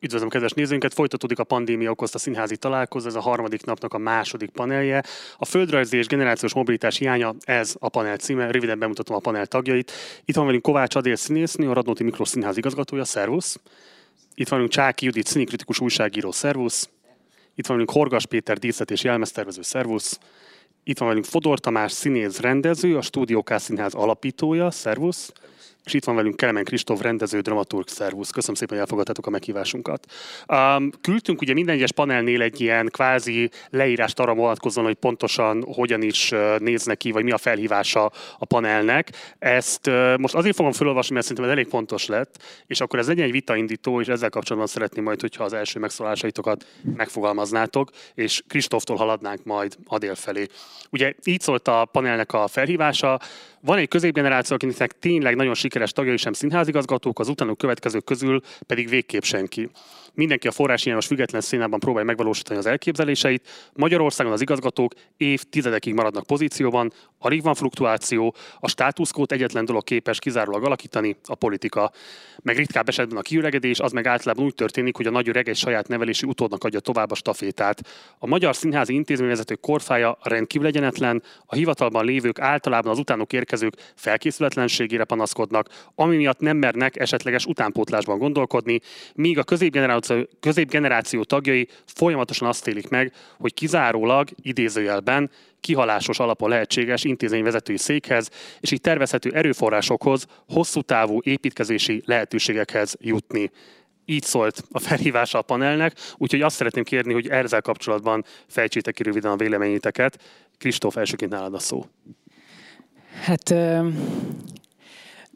Üdvözlöm kedves nézőinket! Folytatódik a pandémia okozta színházi találkozó, ez a harmadik napnak a második panelje. A földrajzi és generációs mobilitás hiánya, ez a panel címe. Röviden bemutatom a panel tagjait. Itt van velünk Kovács Adél színésznő, a Radnóti Miklós Színház igazgatója, szervusz. Itt van velünk Csáki Judit, színikritikus újságíró, szervusz. Itt van velünk Horgas Péter, díszlet és jelmeztervező, szervusz. Itt van velünk Fodor Tamás, színész rendező, a Stúdió K Színház alapítója, szervusz és itt van velünk Kelemen Kristóf, rendező, dramaturg, szervusz. Köszönöm szépen, hogy elfogadtátok a meghívásunkat. Um, küldtünk ugye minden egyes panelnél egy ilyen kvázi leírást arra vonatkozóan, hogy pontosan hogyan is néznek ki, vagy mi a felhívása a panelnek. Ezt uh, most azért fogom felolvasni, mert szerintem ez elég pontos lett, és akkor ez legyen egy vitaindító, és ezzel kapcsolatban szeretném majd, hogyha az első megszólásaitokat megfogalmaznátok, és Kristóftól haladnánk majd Adél felé. Ugye így szólt a panelnek a felhívása, van egy középgeneráció, akinek tényleg nagyon sikeres tagjai sem színházigazgatók, az utánuk következők közül pedig végképp senki. Mindenki a forráshiányos független színában próbálja megvalósítani az elképzeléseit. Magyarországon az igazgatók évtizedekig maradnak pozícióban, alig van fluktuáció, a státuszkót egyetlen dolog képes kizárólag alakítani, a politika. Meg ritkább esetben a kiüregedés, az meg általában úgy történik, hogy a nagy öreg egy saját nevelési utódnak adja tovább a stafétát. A magyar színházi intézményvezetők korfája rendkívül egyenetlen, a hivatalban lévők általában az utánok érkezők felkészületlenségére panaszkodnak, ami miatt nem mernek esetleges utánpótlásban gondolkodni, míg a középgeneráció középgeneráció tagjai folyamatosan azt élik meg, hogy kizárólag idézőjelben kihalásos alapon lehetséges intézményvezetői székhez, és így tervezhető erőforrásokhoz, hosszú távú építkezési lehetőségekhez jutni. Így szólt a felhívása a panelnek, úgyhogy azt szeretném kérni, hogy ezzel kapcsolatban fejtsétek ki röviden a véleményiteket. Kristóf, elsőként nálad a szó. Hát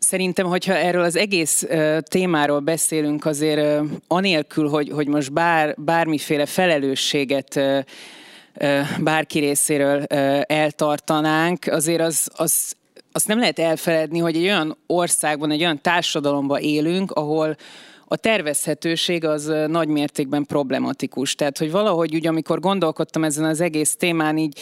Szerintem, hogyha erről az egész témáról beszélünk, azért anélkül, hogy, hogy most bár, bármiféle felelősséget bárki részéről eltartanánk, azért az, az azt nem lehet elfeledni, hogy egy olyan országban, egy olyan társadalomban élünk, ahol a tervezhetőség az nagy mértékben problematikus. Tehát, hogy valahogy úgy, amikor gondolkodtam ezen az egész témán, így,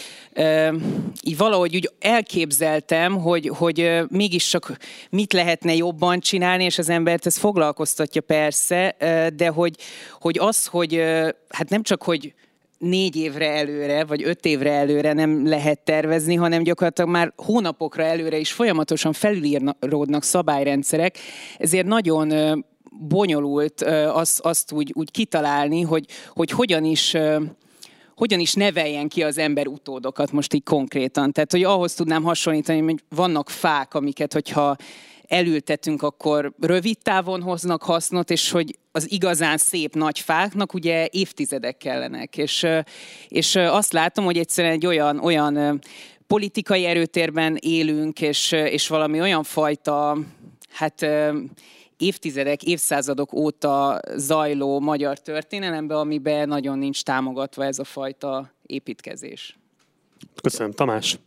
így valahogy úgy elképzeltem, hogy, hogy mégis csak mit lehetne jobban csinálni, és az embert ez foglalkoztatja persze, de hogy, hogy az, hogy hát nem csak, hogy négy évre előre, vagy öt évre előre nem lehet tervezni, hanem gyakorlatilag már hónapokra előre is folyamatosan felülíródnak szabályrendszerek, ezért nagyon bonyolult azt, azt úgy, úgy kitalálni, hogy, hogy hogyan is hogyan is neveljen ki az ember utódokat most így konkrétan. Tehát, hogy ahhoz tudnám hasonlítani, hogy vannak fák, amiket, hogyha elültetünk, akkor rövid távon hoznak hasznot, és hogy az igazán szép nagy fáknak ugye évtizedek kellenek. És, és azt látom, hogy egyszerűen egy olyan, olyan politikai erőtérben élünk, és, és valami olyan fajta, hát évtizedek, évszázadok óta zajló magyar történelembe, amiben nagyon nincs támogatva ez a fajta építkezés. Köszönöm. Tamás?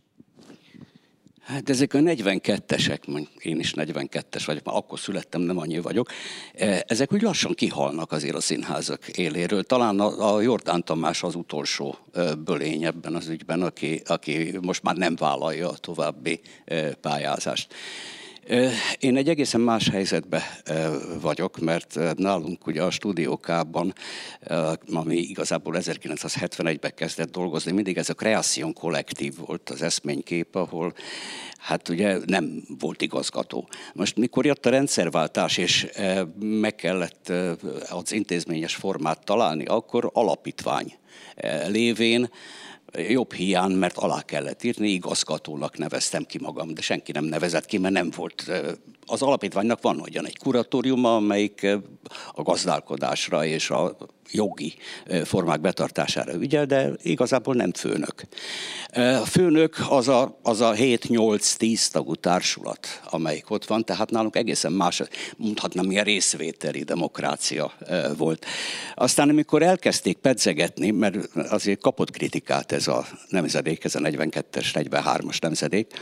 Hát ezek a 42-esek, én is 42-es vagyok, már akkor születtem, nem annyi vagyok, e, ezek úgy lassan kihalnak azért a színházak éléről. Talán a, a Jordán Tamás az utolsó e, bölény ebben az ügyben, aki, aki most már nem vállalja a további e, pályázást. Én egy egészen más helyzetben vagyok, mert nálunk ugye a stúdiókában, ami igazából 1971-ben kezdett dolgozni, mindig ez a kreáción kollektív volt az eszménykép, ahol hát ugye nem volt igazgató. Most mikor jött a rendszerváltás, és meg kellett az intézményes formát találni, akkor alapítvány lévén jobb hiány, mert alá kellett írni, igazgatónak neveztem ki magam, de senki nem nevezett ki, mert nem volt. Az alapítványnak van ugyan egy kuratóriuma, amelyik a gazdálkodásra és a jogi formák betartására ügyel, de igazából nem főnök. A főnök az a, az a 7-8-10 tagú társulat, amelyik ott van, tehát nálunk egészen más, mondhatnám, milyen részvételi demokrácia volt. Aztán, amikor elkezdték pedzegetni, mert azért kapott kritikát ez a nemzedék, ez a 42-es, 43-as nemzedék,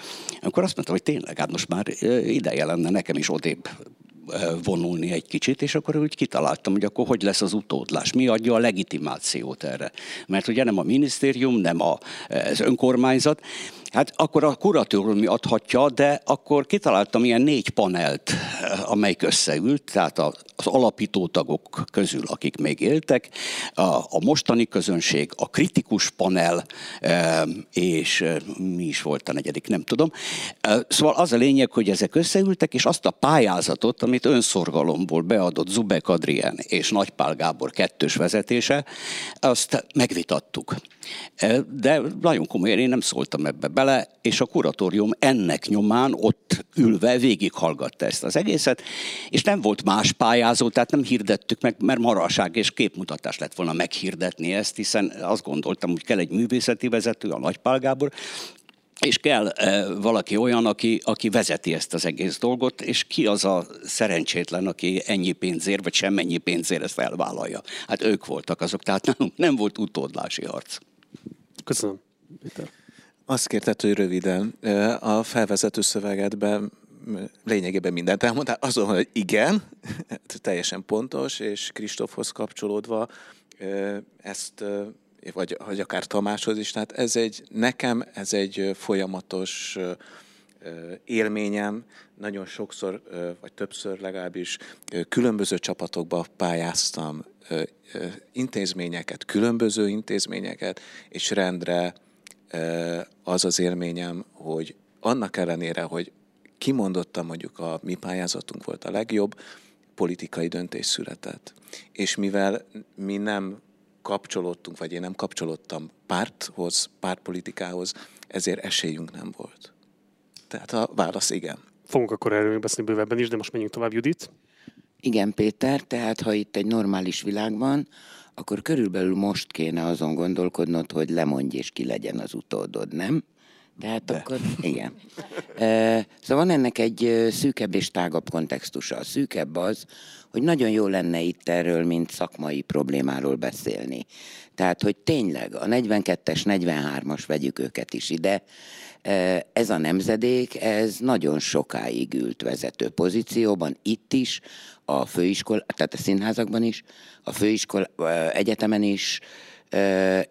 akkor azt mondta, hogy tényleg, hát most már ideje lenne nekem is odébb vonulni egy kicsit, és akkor úgy kitaláltam, hogy akkor hogy lesz az utódlás, mi adja a legitimációt erre. Mert ugye nem a minisztérium, nem a, az önkormányzat, Hát akkor a kuratórium adhatja, de akkor kitaláltam ilyen négy panelt, amelyik összeült, tehát az alapító tagok közül, akik még éltek, a mostani közönség, a kritikus panel, és mi is volt a negyedik, nem tudom. Szóval az a lényeg, hogy ezek összeültek, és azt a pályázatot, amit önszorgalomból beadott Zubek Adrien és Nagypál Gábor kettős vezetése, azt megvitattuk. De nagyon komolyan én nem szóltam ebbe bele, és a kuratórium ennek nyomán ott ülve végighallgatta ezt az egészet, és nem volt más pályázó, tehát nem hirdettük meg, mert maraság és képmutatás lett volna meghirdetni ezt, hiszen azt gondoltam, hogy kell egy művészeti vezető, a Nagypál Gábor, és kell e, valaki olyan, aki, aki vezeti ezt az egész dolgot, és ki az a szerencsétlen, aki ennyi pénzért, vagy semennyi pénzért ezt elvállalja. Hát ők voltak azok, tehát nem, nem volt utódlási harc. Köszönöm. Peter. Azt kérted, hogy röviden. A felvezető szövegedben lényegében mindent elmondtál, azon, hogy igen, teljesen pontos, és Kristófhoz kapcsolódva ezt, vagy, vagy akár Tamáshoz is, tehát ez egy, nekem ez egy folyamatos élményem, nagyon sokszor, vagy többször legalábbis különböző csapatokba pályáztam, intézményeket, különböző intézményeket, és rendre az az élményem, hogy annak ellenére, hogy kimondottam mondjuk a mi pályázatunk volt a legjobb, politikai döntés született. És mivel mi nem kapcsolódtunk, vagy én nem kapcsolódtam párthoz, pártpolitikához, ezért esélyünk nem volt. Tehát a válasz igen. Fogunk akkor erről még beszélni bővebben is, de most menjünk tovább, Judit. Igen, Péter, tehát ha itt egy normális világban, akkor körülbelül most kéne azon gondolkodnod, hogy lemondj és ki legyen az utódod, nem? Tehát De. akkor, igen. E, szóval van ennek egy szűkebb és tágabb kontextusa. A szűkebb az, hogy nagyon jó lenne itt erről, mint szakmai problémáról beszélni. Tehát, hogy tényleg a 42-es, 43-as vegyük őket is ide, ez a nemzedék, ez nagyon sokáig ült vezető pozícióban, itt is, a főiskola, tehát a színházakban is, a főiskola, egyetemen is,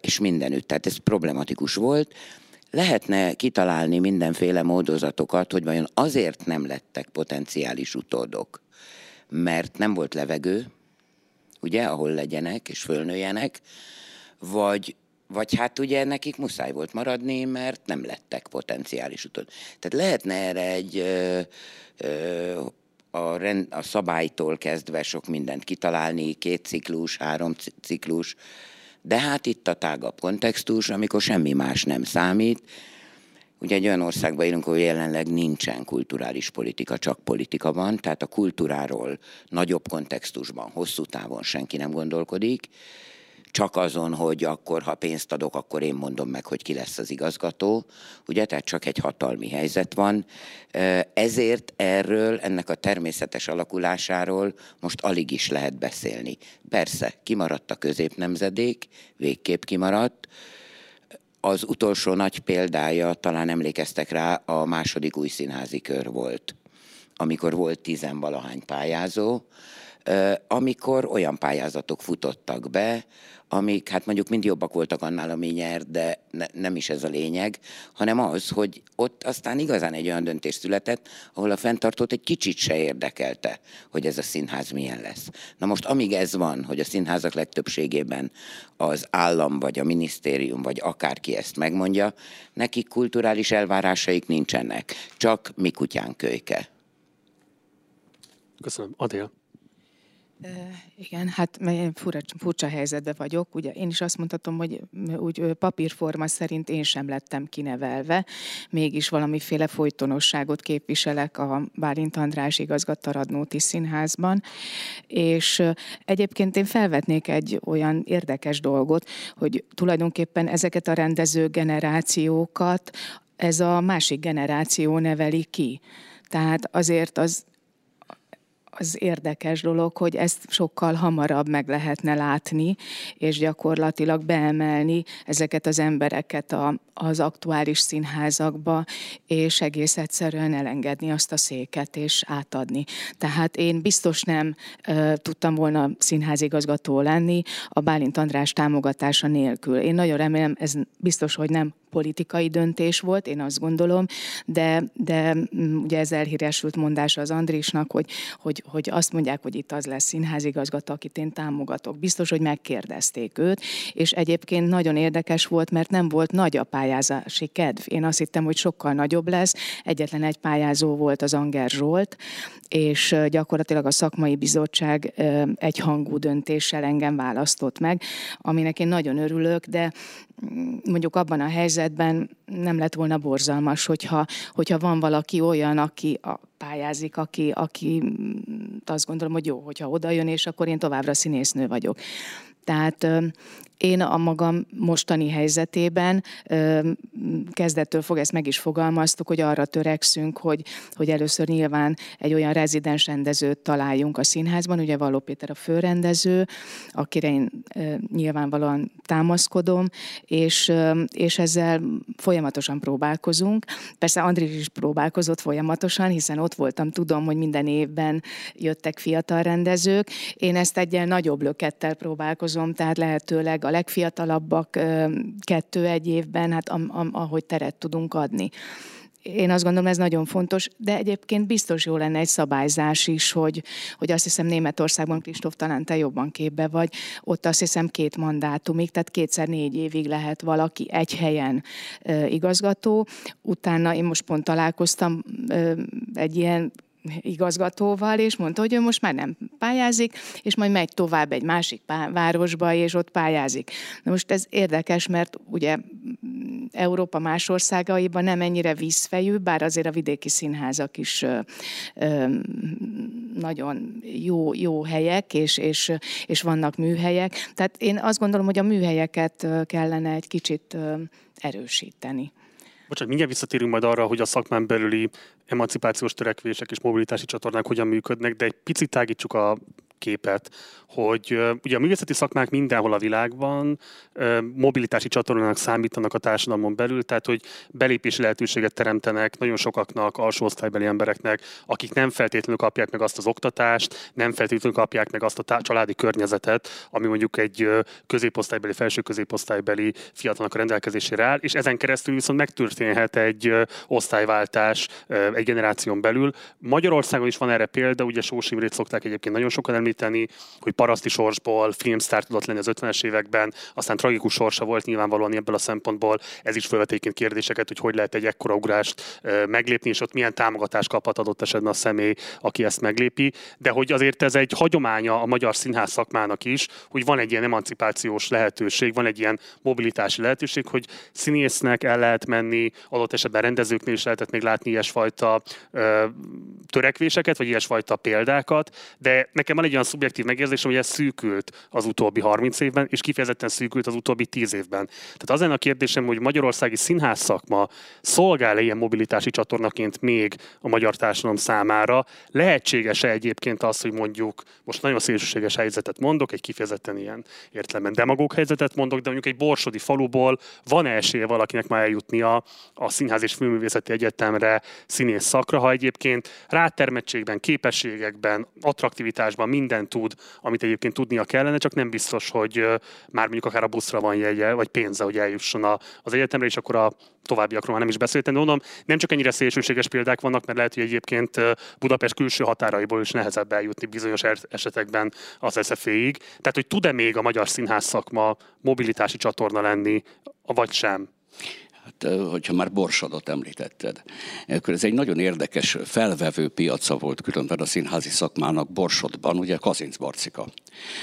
és mindenütt. Tehát ez problematikus volt. Lehetne kitalálni mindenféle módozatokat, hogy vajon azért nem lettek potenciális utódok, mert nem volt levegő, ugye, ahol legyenek és fölnőjenek, vagy, vagy hát ugye nekik muszáj volt maradni, mert nem lettek potenciális utódok. Tehát lehetne erre egy ö, ö, a, rend, a szabálytól kezdve sok mindent kitalálni, két ciklus, három ciklus, de hát itt a tágabb kontextus, amikor semmi más nem számít. Ugye egy olyan országban élünk, ahol jelenleg nincsen kulturális politika, csak politika van, tehát a kultúráról nagyobb kontextusban, hosszú távon senki nem gondolkodik, csak azon, hogy akkor, ha pénzt adok, akkor én mondom meg, hogy ki lesz az igazgató. Ugye, tehát csak egy hatalmi helyzet van. Ezért erről, ennek a természetes alakulásáról most alig is lehet beszélni. Persze, kimaradt a középnemzedék, végképp kimaradt. Az utolsó nagy példája, talán emlékeztek rá, a második új színházi kör volt, amikor volt tizenvalahány pályázó, amikor olyan pályázatok futottak be, amik hát mondjuk mind jobbak voltak annál, ami nyert, de ne, nem is ez a lényeg, hanem az, hogy ott aztán igazán egy olyan döntés született, ahol a fenntartót egy kicsit se érdekelte, hogy ez a színház milyen lesz. Na most amíg ez van, hogy a színházak legtöbbségében az állam, vagy a minisztérium, vagy akárki ezt megmondja, nekik kulturális elvárásaik nincsenek, csak mi kutyán kölyke. Köszönöm. Adél. Igen, hát én furcsa, furcsa helyzetben vagyok. Ugye én is azt mondhatom, hogy úgy papírforma szerint én sem lettem kinevelve, mégis valamiféle folytonosságot képviselek a Bálint András igazgatta Radnóti Színházban, és egyébként én felvetnék egy olyan érdekes dolgot, hogy tulajdonképpen ezeket a rendező generációkat ez a másik generáció neveli ki. Tehát azért az az érdekes dolog, hogy ezt sokkal hamarabb meg lehetne látni, és gyakorlatilag beemelni ezeket az embereket a, az aktuális színházakba, és egész egyszerűen elengedni azt a széket, és átadni. Tehát én biztos nem uh, tudtam volna színházigazgató lenni a Bálint András támogatása nélkül. Én nagyon remélem, ez biztos, hogy nem politikai döntés volt, én azt gondolom, de, de mm, ugye ez elhíresült mondása az Andrisnak, hogy, hogy, hogy azt mondják, hogy itt az lesz színházigazgató, akit én támogatok. Biztos, hogy megkérdezték őt, és egyébként nagyon érdekes volt, mert nem volt nagy a pályázási kedv. Én azt hittem, hogy sokkal nagyobb lesz. Egyetlen egy pályázó volt az Anger Zsolt, és gyakorlatilag a szakmai bizottság egyhangú döntéssel engem választott meg, aminek én nagyon örülök, de mm, mondjuk abban a helyzetben nem lett volna borzalmas, hogyha, hogyha van valaki olyan, aki a, pályázik, aki, aki mm, azt gondolom, hogy jó, hogyha oda jön, és akkor én továbbra színésznő vagyok. Tehát én a magam mostani helyzetében kezdettől fog, ezt meg is fogalmaztuk, hogy arra törekszünk, hogy, hogy először nyilván egy olyan rezidens rendezőt találjunk a színházban, ugye Való Péter a főrendező, akire én nyilvánvalóan támaszkodom, és, és ezzel folyamatosan próbálkozunk. Persze Andris is próbálkozott folyamatosan, hiszen ott voltam, tudom, hogy minden évben jöttek fiatal rendezők. Én ezt egyen nagyobb lökettel próbálkozom, tehát lehetőleg a legfiatalabbak kettő-egy évben, hát ahogy teret tudunk adni. Én azt gondolom, ez nagyon fontos, de egyébként biztos jó lenne egy szabályzás is, hogy, hogy azt hiszem Németországban, Kristóf, talán te jobban képbe vagy, ott azt hiszem két mandátumig, tehát kétszer négy évig lehet valaki egy helyen e, igazgató. Utána én most pont találkoztam e, egy ilyen igazgatóval, és mondta, hogy ő most már nem pályázik, és majd megy tovább egy másik városba, és ott pályázik. Na most ez érdekes, mert ugye Európa más országaiban nem ennyire vízfejű, bár azért a vidéki színházak is ö, ö, nagyon jó, jó helyek, és, és, és vannak műhelyek. Tehát én azt gondolom, hogy a műhelyeket kellene egy kicsit erősíteni. Bocsánat, mindjárt visszatérünk majd arra, hogy a szakmán belüli emancipációs törekvések és mobilitási csatornák hogyan működnek, de egy picit tágítsuk a képet, hogy ugye a művészeti szakmák mindenhol a világban mobilitási csatornának számítanak a társadalmon belül, tehát hogy belépési lehetőséget teremtenek nagyon sokaknak, alsó osztálybeli embereknek, akik nem feltétlenül kapják meg azt az oktatást, nem feltétlenül kapják meg azt a tá- családi környezetet, ami mondjuk egy középosztálybeli, felső középosztálybeli fiatalnak a rendelkezésére áll, és ezen keresztül viszont megtörténhet egy osztályváltás egy generáción belül. Magyarországon is van erre példa, ugye Sós Imrét szokták egyébként nagyon sokan hogy paraszti sorsból filmsztár tudott lenni az 50-es években, aztán tragikus sorsa volt nyilvánvalóan ebből a szempontból. Ez is felvetéként kérdéseket, hogy hogy lehet egy ekkora ugrást meglépni, és ott milyen támogatást kaphat adott esetben a személy, aki ezt meglépi. De hogy azért ez egy hagyománya a magyar színház szakmának is, hogy van egy ilyen emancipációs lehetőség, van egy ilyen mobilitási lehetőség, hogy színésznek el lehet menni, adott esetben rendezőknél is lehetett még látni ilyesfajta ö, törekvéseket, vagy ilyesfajta példákat, de nekem van egy olyan szubjektív megérzésem, hogy ez szűkült az utóbbi 30 évben, és kifejezetten szűkült az utóbbi 10 évben. Tehát az lenne a kérdésem, hogy magyarországi színház szakma szolgál-e ilyen mobilitási csatornaként még a magyar társadalom számára? Lehetséges-e egyébként az, hogy mondjuk, most nagyon szélsőséges helyzetet mondok, egy kifejezetten ilyen értelemben demagóg helyzetet mondok, de mondjuk egy borsodi faluból van -e esélye valakinek már eljutnia a Színház és Filmművészeti Egyetemre színész szakra, ha egyébként rátermettségben, képességekben, attraktivitásban minden tud, amit egyébként tudnia kellene, csak nem biztos, hogy már mondjuk akár a buszra van jegye, vagy pénze, hogy eljusson az egyetemre, és akkor a továbbiakról már nem is beszéltem, de mondom, nem csak ennyire szélsőséges példák vannak, mert lehet, hogy egyébként Budapest külső határaiból is nehezebb eljutni bizonyos esetekben az SZF-ig. Tehát, hogy tud-e még a magyar színház szakma mobilitási csatorna lenni, vagy sem? Hogyha már Borsodot említetted, akkor ez egy nagyon érdekes felvevő piaca volt különben a színházi szakmának Borsodban, ugye Kazinc Barcika.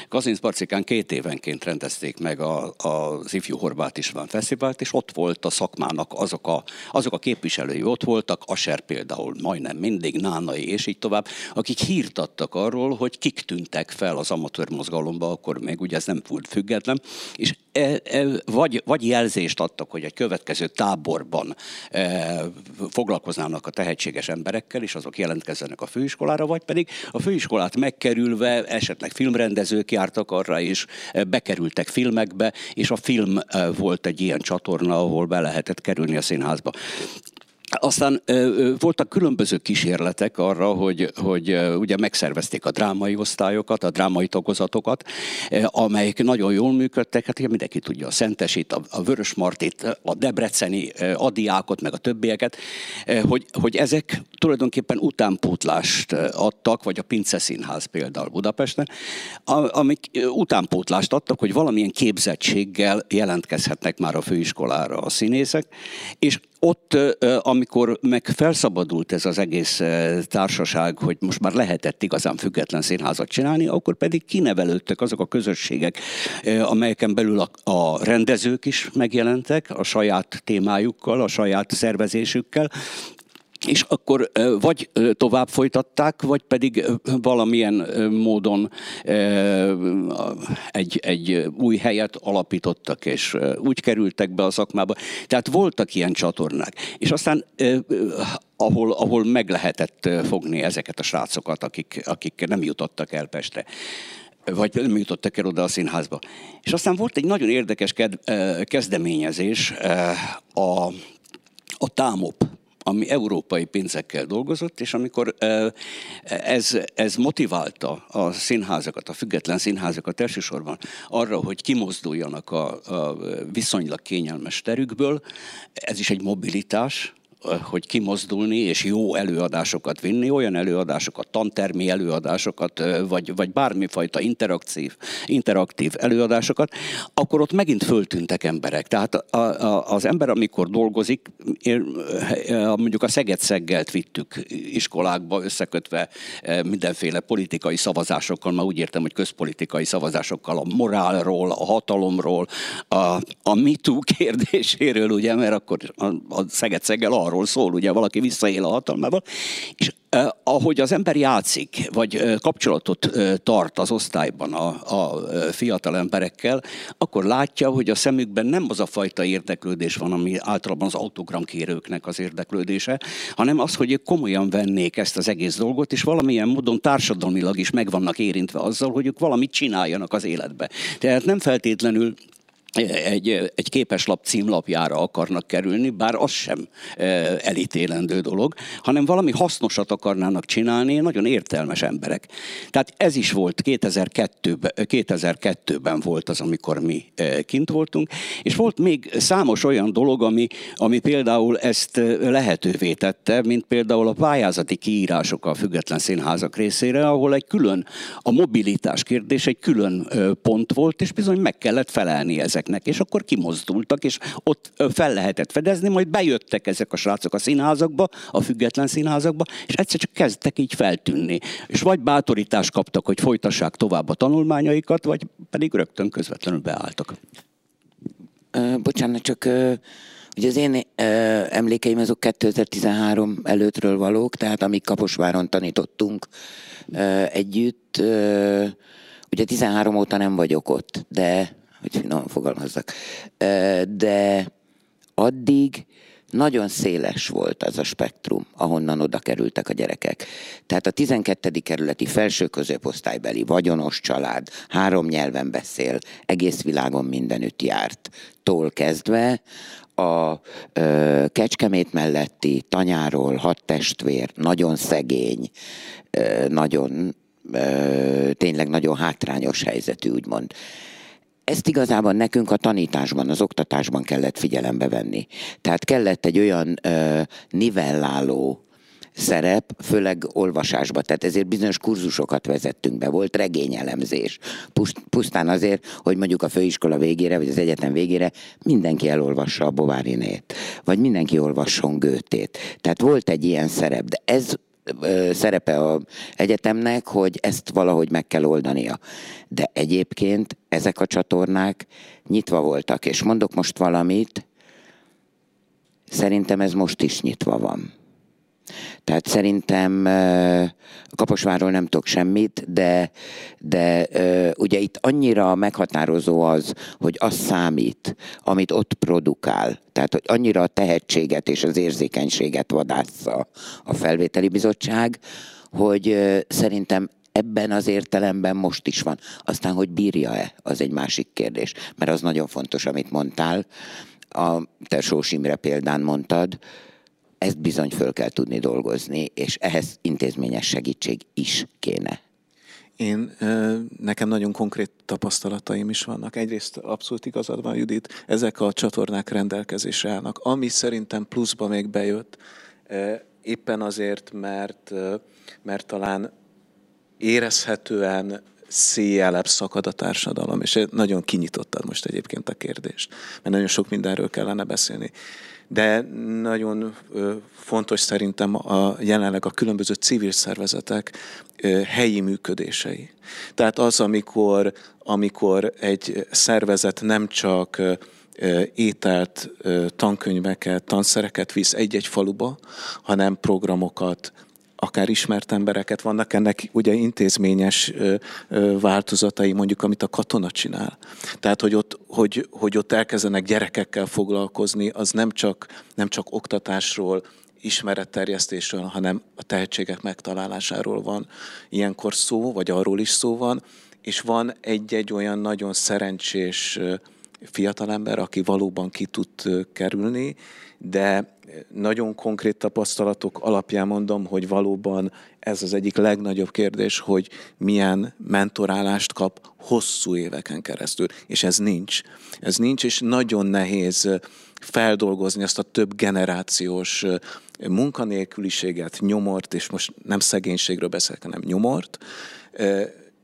Kazinc Barcikán két évenként rendezték meg a, az Ifjú Horváth István Fesztivált, és ott volt a szakmának azok a, azok a képviselői, ott voltak, Aser például majdnem mindig, Nánai és így tovább, akik hírt adtak arról, hogy kik tűntek fel az amatőr mozgalomba, akkor még ugye ez nem volt független, és e, e, vagy, vagy jelzést adtak, hogy egy következő táborban e, foglalkoznának a tehetséges emberekkel, és azok jelentkezzenek a főiskolára, vagy pedig a főiskolát megkerülve esetleg filmrendezők jártak arra, és e, bekerültek filmekbe, és a film e, volt egy ilyen csatorna, ahol be lehetett kerülni a színházba. Aztán voltak különböző kísérletek arra, hogy, hogy ugye megszervezték a drámai osztályokat, a drámai tagozatokat, amelyek nagyon jól működtek, hát ugye mindenki tudja, a Szentesit, a, a Vörös Martit, a Debreceni Adiákot, meg a többieket, hogy, hogy ezek tulajdonképpen utánpótlást adtak, vagy a Pince Színház például Budapesten, amik utánpótlást adtak, hogy valamilyen képzettséggel jelentkezhetnek már a főiskolára a színészek, és ott, amikor meg felszabadult ez az egész társaság, hogy most már lehetett igazán független színházat csinálni, akkor pedig kinevelődtek azok a közösségek, amelyeken belül a, a rendezők is megjelentek a saját témájukkal, a saját szervezésükkel, és akkor vagy tovább folytatták, vagy pedig valamilyen módon egy, egy új helyet alapítottak, és úgy kerültek be a szakmába. Tehát voltak ilyen csatornák. És aztán ahol, ahol meg lehetett fogni ezeket a srácokat, akik, akik nem jutottak el Pestre vagy nem jutottak el oda a színházba. És aztán volt egy nagyon érdekes kezdeményezés, a, a TÁMOP, ami európai pénzekkel dolgozott, és amikor ez, ez motiválta a színházakat, a független színházakat elsősorban arra, hogy kimozduljanak a, a viszonylag kényelmes terükből, ez is egy mobilitás, hogy kimozdulni és jó előadásokat vinni, olyan előadásokat, tantermi előadásokat, vagy, vagy bármifajta interaktív, interaktív előadásokat, akkor ott megint föltűntek emberek. Tehát a, a, az ember, amikor dolgozik, mondjuk a Szeged-Szeggelt vittük iskolákba összekötve mindenféle politikai szavazásokkal, már úgy értem, hogy közpolitikai szavazásokkal, a morálról, a hatalomról, a, a MeToo kérdéséről, ugye, mert akkor a, a Szeged-Szeggel arról szól, ugye valaki visszaél a hatalmával, és eh, ahogy az ember játszik, vagy eh, kapcsolatot eh, tart az osztályban a, a fiatal emberekkel, akkor látja, hogy a szemükben nem az a fajta érdeklődés van, ami általában az autogramkérőknek az érdeklődése, hanem az, hogy ők komolyan vennék ezt az egész dolgot, és valamilyen módon társadalmilag is meg vannak érintve azzal, hogy ők valamit csináljanak az életbe. Tehát nem feltétlenül egy, egy képeslap címlapjára akarnak kerülni, bár az sem e, elítélendő dolog, hanem valami hasznosat akarnának csinálni, nagyon értelmes emberek. Tehát ez is volt 2002-ben, 2002-ben volt az, amikor mi e, kint voltunk, és volt még számos olyan dolog, ami, ami például ezt lehetővé tette, mint például a pályázati kiírások a független színházak részére, ahol egy külön, a mobilitás kérdés egy külön pont volt, és bizony meg kellett felelni ezek ezeknek, és akkor kimozdultak, és ott fel lehetett fedezni, majd bejöttek ezek a srácok a színházakba, a független színházakba, és egyszer csak kezdtek így feltűnni. És vagy bátorítást kaptak, hogy folytassák tovább a tanulmányaikat, vagy pedig rögtön közvetlenül beálltak. Bocsánat, csak ugye az én emlékeim azok 2013 előttről valók, tehát amíg Kaposváron tanítottunk együtt, uh, ugye 13 óta nem vagyok ott, de hogy finoman fogalmazzak. De addig nagyon széles volt az a spektrum, ahonnan oda kerültek a gyerekek. Tehát a 12. kerületi felső középosztálybeli vagyonos család, három nyelven beszél, egész világon mindenütt járt, tól kezdve a ö, Kecskemét melletti tanyáról hat testvér, nagyon szegény, ö, nagyon, ö, tényleg nagyon hátrányos helyzetű, úgymond ezt igazából nekünk a tanításban, az oktatásban kellett figyelembe venni. Tehát kellett egy olyan ö, nivelláló szerep, főleg olvasásba, tehát ezért bizonyos kurzusokat vezettünk be, volt regényelemzés. Pusztán azért, hogy mondjuk a főiskola végére, vagy az egyetem végére mindenki elolvassa a Bovárinét, vagy mindenki olvasson Gőtét. Tehát volt egy ilyen szerep, de ez szerepe a egyetemnek, hogy ezt valahogy meg kell oldania. De egyébként ezek a csatornák nyitva voltak, és mondok most valamit, szerintem ez most is nyitva van. Tehát szerintem Kaposvárról nem tudok semmit, de, de ugye itt annyira meghatározó az, hogy az számít, amit ott produkál. Tehát, hogy annyira a tehetséget és az érzékenységet vadásza a felvételi bizottság, hogy szerintem ebben az értelemben most is van. Aztán, hogy bírja-e, az egy másik kérdés, mert az nagyon fontos, amit mondtál. A te Sós Imre példán mondtad, ezt bizony föl kell tudni dolgozni, és ehhez intézményes segítség is kéne. Én, nekem nagyon konkrét tapasztalataim is vannak. Egyrészt abszolút igazad van, Judit, ezek a csatornák rendelkezésre állnak. Ami szerintem pluszba még bejött, éppen azért, mert, mert talán érezhetően széjelebb szakad a társadalom, és nagyon kinyitottad most egyébként a kérdést, mert nagyon sok mindenről kellene beszélni. De nagyon fontos szerintem a, jelenleg a különböző civil szervezetek helyi működései. Tehát az, amikor, amikor egy szervezet nem csak ételt, tankönyveket, tanszereket visz egy-egy faluba, hanem programokat, akár ismert embereket vannak, ennek ugye intézményes változatai, mondjuk, amit a katona csinál. Tehát, hogy ott, hogy, hogy ott elkezdenek gyerekekkel foglalkozni, az nem csak, nem csak oktatásról, ismeretterjesztésről, hanem a tehetségek megtalálásáról van ilyenkor szó, vagy arról is szó van, és van egy-egy olyan nagyon szerencsés fiatalember, aki valóban ki tud kerülni, de nagyon konkrét tapasztalatok alapján mondom, hogy valóban ez az egyik legnagyobb kérdés, hogy milyen mentorálást kap hosszú éveken keresztül. És ez nincs. Ez nincs, és nagyon nehéz feldolgozni azt a több generációs munkanélküliséget, nyomort, és most nem szegénységről beszélek, hanem nyomort,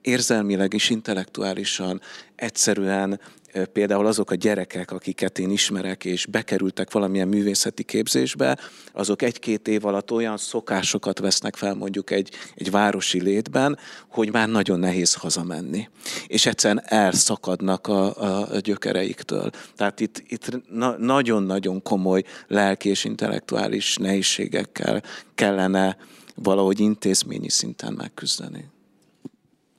érzelmileg és intellektuálisan egyszerűen például azok a gyerekek, akiket én ismerek, és bekerültek valamilyen művészeti képzésbe, azok egy-két év alatt olyan szokásokat vesznek fel mondjuk egy, egy városi létben, hogy már nagyon nehéz hazamenni. És egyszerűen elszakadnak a, a, gyökereiktől. Tehát itt, itt na, nagyon-nagyon komoly lelki és intellektuális nehézségekkel kellene valahogy intézményi szinten megküzdeni.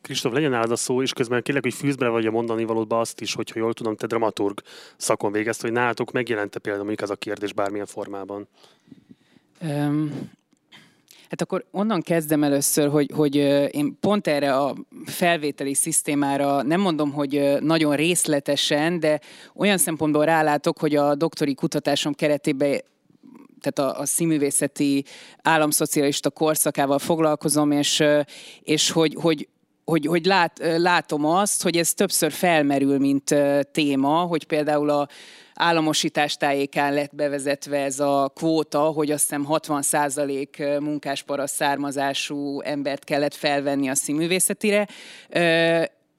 Kristóf, legyen nálad a szó, és közben kérlek, hogy fűzbe vagy a mondani valódba azt is, hogyha jól tudom, te dramaturg szakon végezt, hogy nálatok megjelente például mondjuk ez a kérdés bármilyen formában. Um, Hát akkor onnan kezdem először, hogy, hogy én pont erre a felvételi szisztémára nem mondom, hogy nagyon részletesen, de olyan szempontból rálátok, hogy a doktori kutatásom keretében tehát a, a színművészeti államszocialista korszakával foglalkozom, és, és hogy, hogy hogy, hogy lát, látom azt, hogy ez többször felmerül, mint téma, hogy például a államosítás tájékán lett bevezetve ez a kvóta, hogy azt hiszem 60% munkásparaszt származású embert kellett felvenni a színművészetire,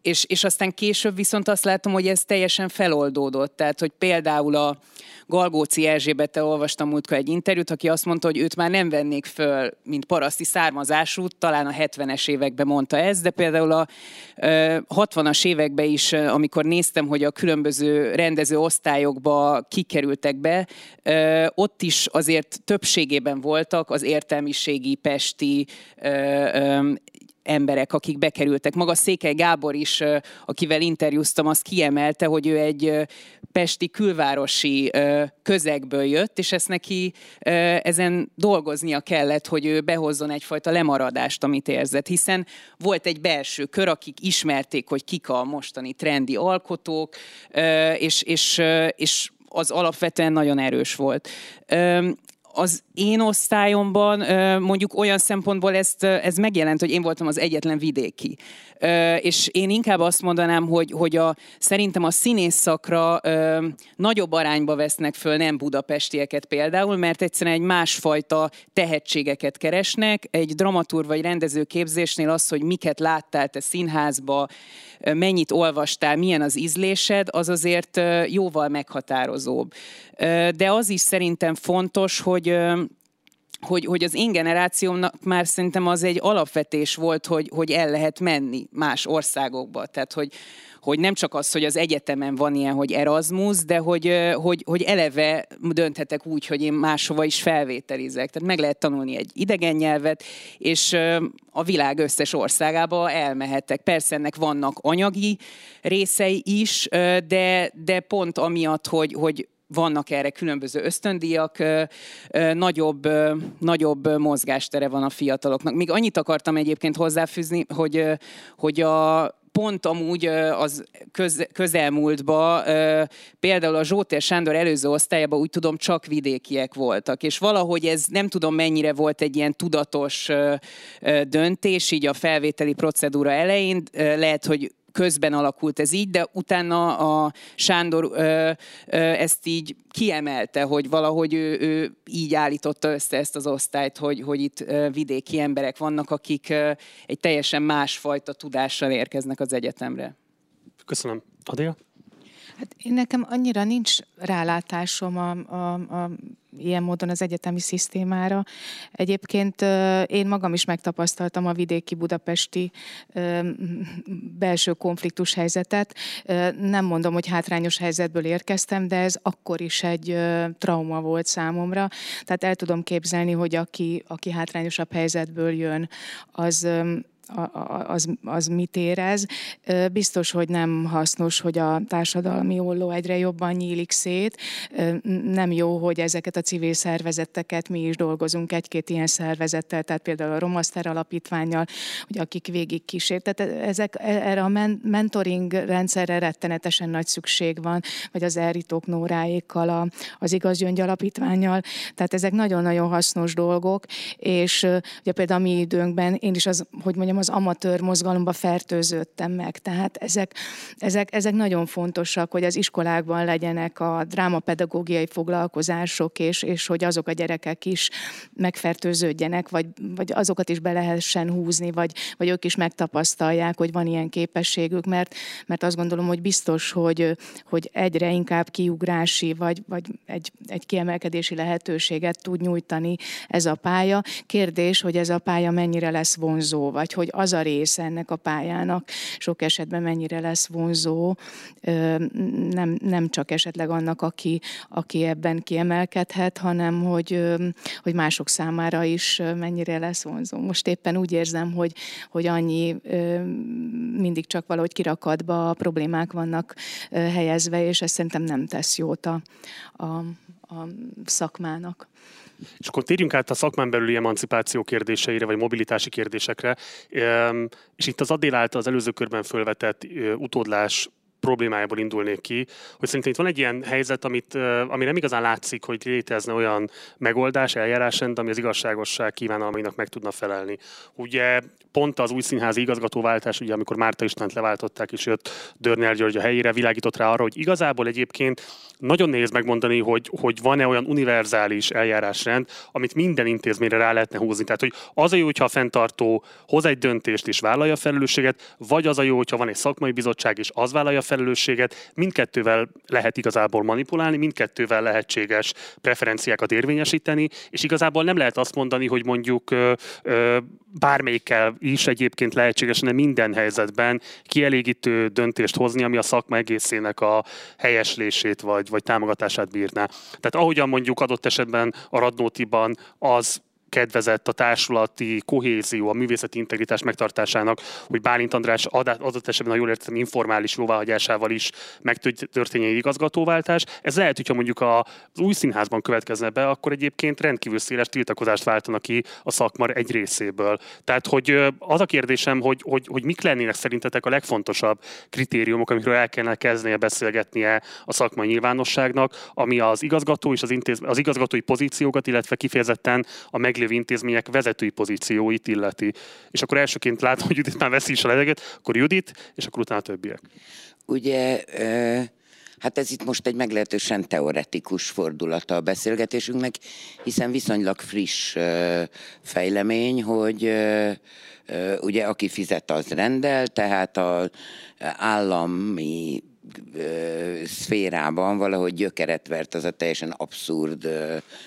és, és aztán később viszont azt látom, hogy ez teljesen feloldódott. Tehát, hogy például a, Galgóci Erzsébettel olvastam múltkor egy interjút, aki azt mondta, hogy őt már nem vennék föl, mint paraszti származású, talán a 70-es években mondta ez, de például a 60-as években is, amikor néztem, hogy a különböző rendező osztályokba kikerültek be, ott is azért többségében voltak az értelmiségi, pesti emberek, akik bekerültek. Maga Székely Gábor is, akivel interjúztam, azt kiemelte, hogy ő egy pesti külvárosi közegből jött, és ezt neki ezen dolgoznia kellett, hogy ő behozzon egyfajta lemaradást, amit érzett, hiszen volt egy belső kör, akik ismerték, hogy kik a mostani trendi alkotók, és, és, és az alapvetően nagyon erős volt az én osztályomban mondjuk olyan szempontból ezt, ez megjelent, hogy én voltam az egyetlen vidéki. És én inkább azt mondanám, hogy, hogy a, szerintem a színész szakra nagyobb arányba vesznek föl nem budapestieket például, mert egyszerűen egy másfajta tehetségeket keresnek. Egy dramaturg vagy rendező képzésnél az, hogy miket láttál te színházba, mennyit olvastál, milyen az ízlésed, az azért jóval meghatározóbb. De az is szerintem fontos, hogy hogy, hogy az én generációmnak már szerintem az egy alapvetés volt, hogy, hogy el lehet menni más országokba. Tehát, hogy, hogy nem csak az, hogy az egyetemen van ilyen, hogy Erasmus, de hogy, hogy, hogy eleve dönthetek úgy, hogy én máshova is felvételizek. Tehát meg lehet tanulni egy idegen nyelvet, és a világ összes országába elmehetek. Persze ennek vannak anyagi részei is, de, de pont amiatt, hogy, hogy vannak erre különböző ösztöndíjak, nagyobb, nagyobb mozgástere van a fiataloknak. Még annyit akartam egyébként hozzáfűzni, hogy, hogy a pont amúgy az köz, közelmúltban például a Zsótér Sándor előző osztályában úgy tudom csak vidékiek voltak, és valahogy ez nem tudom mennyire volt egy ilyen tudatos döntés így a felvételi procedúra elején, lehet, hogy közben alakult ez így, de utána a Sándor ö, ö, ezt így kiemelte, hogy valahogy ő, ő így állította össze ezt az osztályt, hogy, hogy itt ö, vidéki emberek vannak, akik ö, egy teljesen másfajta tudással érkeznek az egyetemre. Köszönöm. Adél? Hát én nekem annyira nincs rálátásom a, a, a ilyen módon az egyetemi szisztémára. Egyébként én magam is megtapasztaltam a vidéki budapesti belső konfliktus helyzetet. Nem mondom, hogy hátrányos helyzetből érkeztem, de ez akkor is egy trauma volt számomra. Tehát el tudom képzelni, hogy aki, aki hátrányosabb helyzetből jön, az az, az mit érez. Biztos, hogy nem hasznos, hogy a társadalmi olló egyre jobban nyílik szét. Nem jó, hogy ezeket a civil szervezeteket mi is dolgozunk egy-két ilyen szervezettel, tehát például a Romaszter Alapítványjal, hogy akik végig kísért. Tehát ezek, e, erre a mentoring rendszerre rettenetesen nagy szükség van, vagy az Elritók Nóráékkal, a, az Igaz Gyöngy Alapítványjal. Tehát ezek nagyon-nagyon hasznos dolgok, és ugye például a mi időnkben én is az, hogy mondjam, mondjam, az amatőr mozgalomba fertőződtem meg. Tehát ezek, ezek, ezek nagyon fontosak, hogy az iskolákban legyenek a drámapedagógiai foglalkozások, és, és hogy azok a gyerekek is megfertőződjenek, vagy, vagy azokat is be lehessen húzni, vagy, vagy ők is megtapasztalják, hogy van ilyen képességük, mert, mert azt gondolom, hogy biztos, hogy, hogy egyre inkább kiugrási, vagy, vagy egy, egy kiemelkedési lehetőséget tud nyújtani ez a pálya. Kérdés, hogy ez a pálya mennyire lesz vonzó, vagy hogy hogy az a része ennek a pályának sok esetben mennyire lesz vonzó, nem, nem csak esetleg annak, aki, aki ebben kiemelkedhet, hanem hogy, hogy mások számára is mennyire lesz vonzó. Most éppen úgy érzem, hogy, hogy annyi mindig csak valahogy kirakatba a problémák vannak helyezve, és ez szerintem nem tesz jót a, a, a szakmának. És akkor térjünk át a szakmán belüli emancipáció kérdéseire, vagy mobilitási kérdésekre. És itt az Adél által az előző körben fölvetett utódlás problémájából indulnék ki, hogy szerintem itt van egy ilyen helyzet, amit, ami nem igazán látszik, hogy létezne olyan megoldás, eljárásrend, ami az igazságosság kívánalmainak meg tudna felelni. Ugye pont az új színházi igazgatóváltás, ugye amikor Márta Istent leváltották, és jött Dörner György a helyére, világított rá arra, hogy igazából egyébként nagyon nehéz megmondani, hogy, hogy van-e olyan univerzális eljárásrend, amit minden intézményre rá lehetne húzni. Tehát, hogy az a jó, hogyha a fenntartó hoz egy döntést és vállalja a felelősséget, vagy az a jó, hogyha van egy szakmai bizottság és az vállalja a felelősséget. Mindkettővel lehet igazából manipulálni, mindkettővel lehetséges preferenciákat érvényesíteni, és igazából nem lehet azt mondani, hogy mondjuk ö, ö, bármelyikkel is egyébként lehetséges, de minden helyzetben kielégítő döntést hozni, ami a szakma egészének a helyeslését vagy, vagy támogatását bírná. Tehát ahogyan mondjuk adott esetben a Radnótiban az kedvezett a társulati kohézió, a művészeti integritás megtartásának, hogy Bálint András adott esetben, ha jól értem, informális jóváhagyásával is megtörténjen egy igazgatóváltás. Ez lehet, hogyha mondjuk az új színházban következne be, akkor egyébként rendkívül széles tiltakozást váltanak ki a szakmar egy részéből. Tehát, hogy az a kérdésem, hogy, hogy, hogy mik lennének szerintetek a legfontosabb kritériumok, amikről el kellene kezdenie beszélgetnie a szakmai nyilvánosságnak, ami az igazgató és az, intéz, az igazgatói pozíciókat, illetve kifejezetten a meglévő meglévő intézmények vezetői pozícióit illeti. És akkor elsőként látom, hogy Judit már veszi is a leveget, akkor Judit, és akkor utána a többiek. Ugye, hát ez itt most egy meglehetősen teoretikus fordulata a beszélgetésünknek, hiszen viszonylag friss fejlemény, hogy ugye aki fizet, az rendel, tehát az állami szférában valahogy gyökeret vert az a teljesen abszurd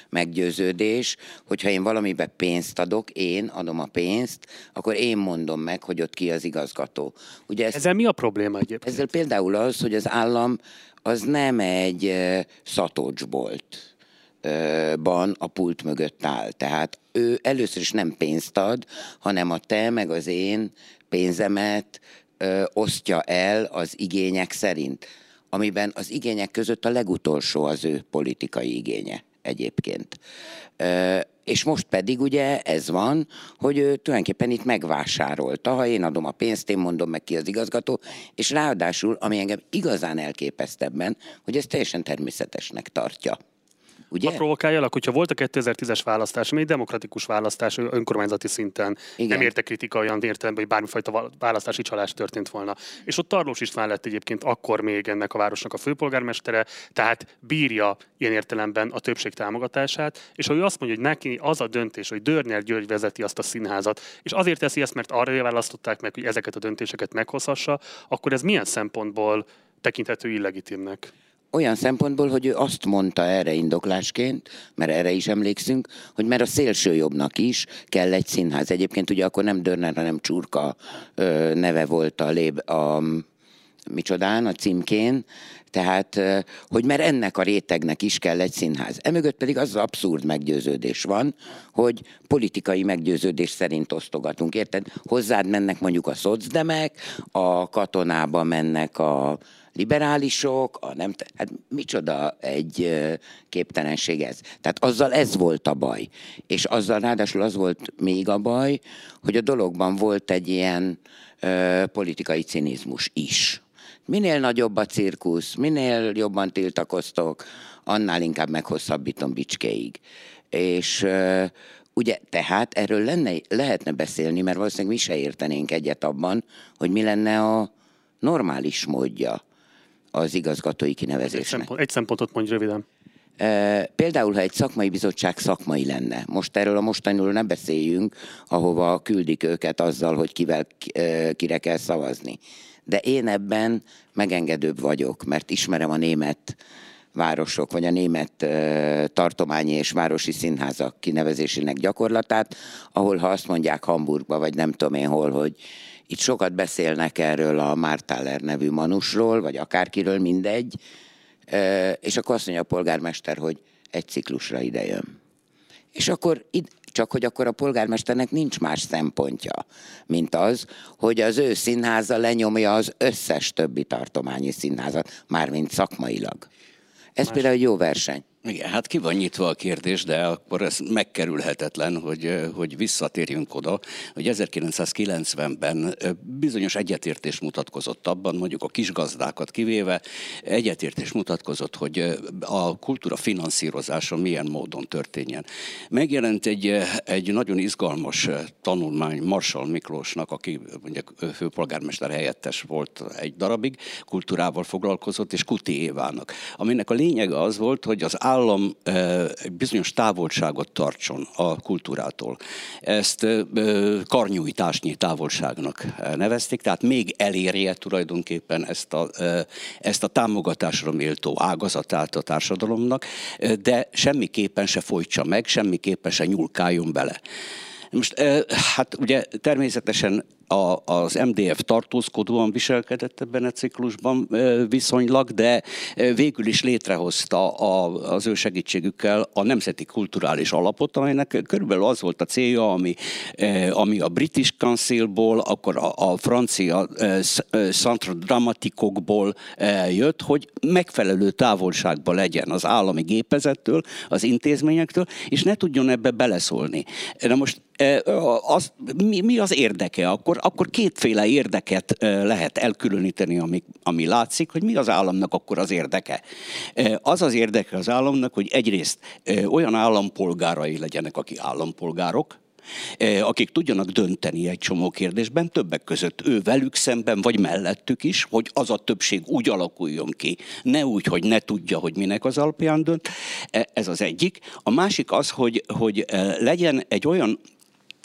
meggyőződés, hogyha én valamibe pénzt adok, én adom a pénzt, akkor én mondom meg, hogy ott ki az igazgató. Ugye ez, ezzel mi a probléma egyébként? Ezzel például az, hogy az állam az nem egy szatocsbolt ban a pult mögött áll. Tehát ő először is nem pénzt ad, hanem a te meg az én pénzemet ö, osztja el az igények szerint, amiben az igények között a legutolsó az ő politikai igénye egyébként. És most pedig ugye ez van, hogy ő tulajdonképpen itt megvásárolta, ha én adom a pénzt, én mondom meg ki az igazgató, és ráadásul, ami engem igazán elképesztebben, hogy ez teljesen természetesnek tartja. Ugye? Ha provokáljalak, hogyha volt a 2010-es választás, ami egy demokratikus választás önkormányzati szinten, Igen. nem érte kritika olyan értelemben, hogy bármifajta választási csalás történt volna. És ott Tarlós István lett egyébként akkor még ennek a városnak a főpolgármestere, tehát bírja ilyen értelemben a többség támogatását, és ha ő azt mondja, hogy neki az a döntés, hogy Dörner György vezeti azt a színházat, és azért teszi ezt, mert arra választották meg, hogy ezeket a döntéseket meghozhassa, akkor ez milyen szempontból tekinthető illegitimnek? Olyan szempontból, hogy ő azt mondta erre indoklásként, mert erre is emlékszünk, hogy mert a szélsőjobbnak is kell egy színház. Egyébként ugye akkor nem Dörner, hanem Csurka ö, neve volt a, lép, a micsodán, a címkén, tehát, hogy mert ennek a rétegnek is kell egy színház. Emögött pedig az, az abszurd meggyőződés van, hogy politikai meggyőződés szerint osztogatunk. Érted? Hozzád mennek mondjuk a szocdemek, a katonába mennek a liberálisok, a nem, hát micsoda egy képtelenség ez. Tehát azzal ez volt a baj. És azzal ráadásul az volt még a baj, hogy a dologban volt egy ilyen ö, politikai cinizmus is. Minél nagyobb a cirkusz, minél jobban tiltakoztok, annál inkább meghosszabbítom bicskéig. És ö, ugye tehát erről lenne, lehetne beszélni, mert valószínűleg mi se értenénk egyet abban, hogy mi lenne a normális módja az igazgatói kinevezésnek. Egy, szempont, egy szempontot mondj röviden. Például, ha egy szakmai bizottság szakmai lenne, most erről a mostaniról nem beszéljünk, ahova küldik őket azzal, hogy kivel, kire kell szavazni. De én ebben megengedőbb vagyok, mert ismerem a német városok, vagy a német tartományi és városi színházak kinevezésének gyakorlatát, ahol ha azt mondják Hamburgba, vagy nem tudom én hol, hogy itt sokat beszélnek erről a Mártáler nevű manusról, vagy akárkiről, mindegy, és akkor azt mondja a polgármester, hogy egy ciklusra idejön. És akkor csak hogy akkor a polgármesternek nincs más szempontja, mint az, hogy az ő színháza lenyomja az összes többi tartományi színházat, mármint szakmailag. Ez más... például egy jó verseny. Igen, hát ki van nyitva a kérdés, de akkor ez megkerülhetetlen, hogy, hogy visszatérjünk oda, hogy 1990-ben bizonyos egyetértés mutatkozott abban, mondjuk a kisgazdákat kivéve, egyetértés mutatkozott, hogy a kultúra finanszírozása milyen módon történjen. Megjelent egy, egy nagyon izgalmas tanulmány Marshall Miklósnak, aki mondjuk főpolgármester helyettes volt egy darabig, kultúrával foglalkozott, és Kuti Évának, aminek a lényege az volt, hogy az állam egy bizonyos távolságot tartson a kultúrától. Ezt karnyújtásnyi távolságnak nevezték, tehát még elérje tulajdonképpen ezt a, ezt a támogatásra méltó ágazatát a társadalomnak, de semmiképpen se folytsa meg, semmiképpen se nyúlkáljon bele. Most hát ugye természetesen a, az MDF tartózkodóan viselkedett ebben a ciklusban viszonylag, de végül is létrehozta a, az ő segítségükkel a Nemzeti Kulturális Alapot, amelynek körülbelül az volt a célja, ami, ami a British Councilból, akkor a, a francia Centre Dramatikokból jött, hogy megfelelő távolságban legyen az állami gépezettől, az intézményektől, és ne tudjon ebbe beleszólni. Na most az, mi, mi az érdeke? Akkor, akkor kétféle érdeket lehet elkülöníteni, ami, ami látszik, hogy mi az államnak akkor az érdeke. Az az érdeke az államnak, hogy egyrészt olyan állampolgárai legyenek, akik állampolgárok, akik tudjanak dönteni egy csomó kérdésben, többek között ő velük szemben, vagy mellettük is, hogy az a többség úgy alakuljon ki, ne úgy, hogy ne tudja, hogy minek az alapján dönt. Ez az egyik. A másik az, hogy, hogy legyen egy olyan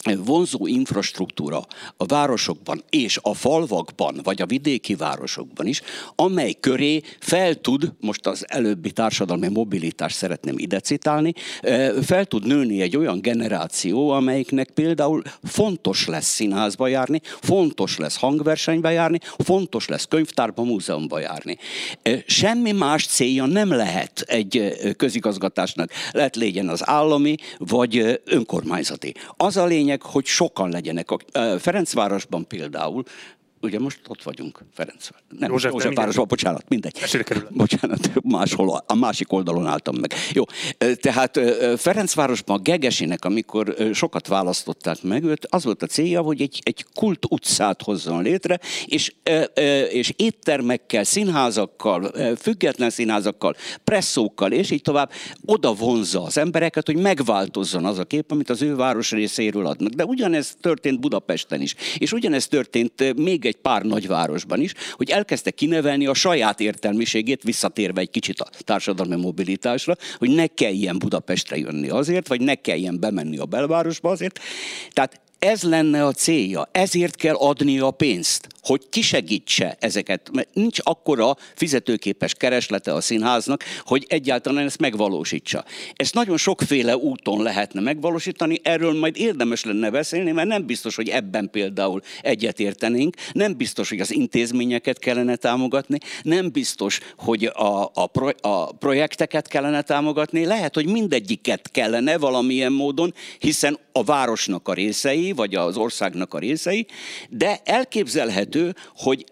vonzó infrastruktúra a városokban és a falvakban, vagy a vidéki városokban is, amely köré fel tud, most az előbbi társadalmi mobilitást szeretném ide citálni, fel tud nőni egy olyan generáció, amelyiknek például fontos lesz színházba járni, fontos lesz hangversenybe járni, fontos lesz könyvtárba, múzeumba járni. Semmi más célja nem lehet egy közigazgatásnak, lehet legyen az állami, vagy önkormányzati. Az a lényeg, lényeg, hogy sokan legyenek. A Ferencvárosban például ugye most ott vagyunk, Ferenc. Nem, József, József, nem, városban, bocsánat, mindegy. Bocsánat, máshol, a másik oldalon álltam meg. Jó, tehát Ferencvárosban Gegesinek, amikor sokat választották meg őt, az volt a célja, hogy egy, egy kult utcát hozzon létre, és, és éttermekkel, színházakkal, független színházakkal, presszókkal, és így tovább oda vonzza az embereket, hogy megváltozzon az a kép, amit az ő város részéről adnak. De ugyanez történt Budapesten is, és ugyanez történt még egy pár nagyvárosban is, hogy elkezdte kinevelni a saját értelmiségét, visszatérve egy kicsit a társadalmi mobilitásra, hogy ne kelljen Budapestre jönni azért, vagy ne kelljen bemenni a belvárosba azért. Tehát ez lenne a célja, ezért kell adni a pénzt, hogy kisegítse ezeket, mert nincs akkora fizetőképes kereslete a színháznak, hogy egyáltalán ezt megvalósítsa. Ezt nagyon sokféle úton lehetne megvalósítani, erről majd érdemes lenne beszélni, mert nem biztos, hogy ebben például egyetértenénk, nem biztos, hogy az intézményeket kellene támogatni, nem biztos, hogy a, a, pro, a projekteket kellene támogatni, lehet, hogy mindegyiket kellene valamilyen módon, hiszen a városnak a részei, vagy az országnak a részei, de elképzelhető, hogy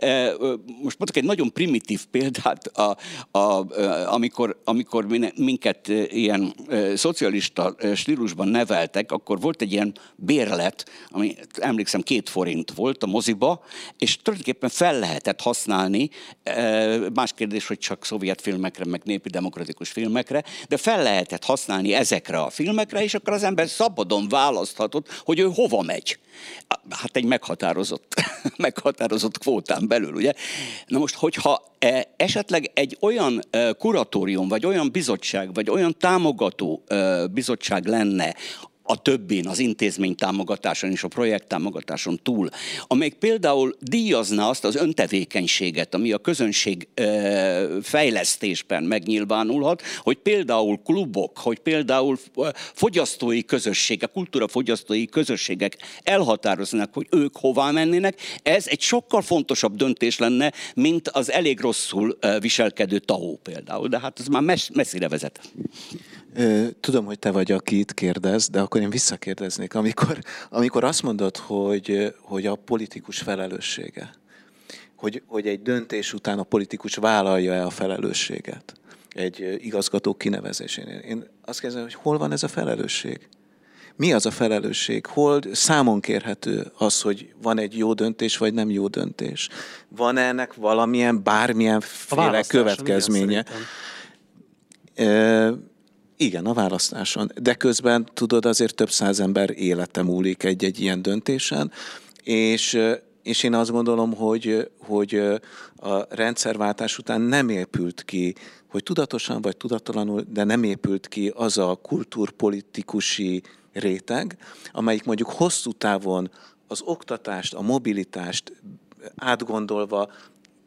most mondok egy nagyon primitív példát, a, a, amikor, amikor minket ilyen szocialista stílusban neveltek, akkor volt egy ilyen bérlet, ami emlékszem két forint volt a moziba, és tulajdonképpen fel lehetett használni, más kérdés, hogy csak szovjet filmekre, meg népi demokratikus filmekre, de fel lehetett használni ezekre a filmekre, és akkor az ember szabadon választhatott, hogy ő hova megy. Hát egy meghatározott, meghatározott kvótán belül, ugye? Na most, hogyha e, esetleg egy olyan e, kuratórium, vagy olyan bizottság, vagy olyan támogató e, bizottság lenne, a többin, az intézmény támogatáson és a projekt támogatáson túl, amelyik például díjazna azt az öntevékenységet, ami a közönség fejlesztésben megnyilvánulhat, hogy például klubok, hogy például fogyasztói közösségek, kultúrafogyasztói közösségek elhatároznak, hogy ők hová mennének, ez egy sokkal fontosabb döntés lenne, mint az elég rosszul viselkedő tahó például, de hát ez már messzire vezet. Tudom, hogy te vagy, aki itt kérdez, de akkor én visszakérdeznék. Amikor, amikor azt mondod, hogy, hogy a politikus felelőssége, hogy, hogy egy döntés után a politikus vállalja-e a felelősséget egy igazgató kinevezésénél. Én azt kérdezem, hogy hol van ez a felelősség? Mi az a felelősség? Hol számon kérhető az, hogy van egy jó döntés, vagy nem jó döntés? Van -e ennek valamilyen, bármilyen féle következménye? Igen, igen, a választáson. De közben tudod, azért több száz ember élete múlik egy-egy ilyen döntésen, és, és én azt gondolom, hogy, hogy a rendszerváltás után nem épült ki, hogy tudatosan vagy tudattalanul, de nem épült ki az a kultúrpolitikusi réteg, amelyik mondjuk hosszú távon az oktatást, a mobilitást átgondolva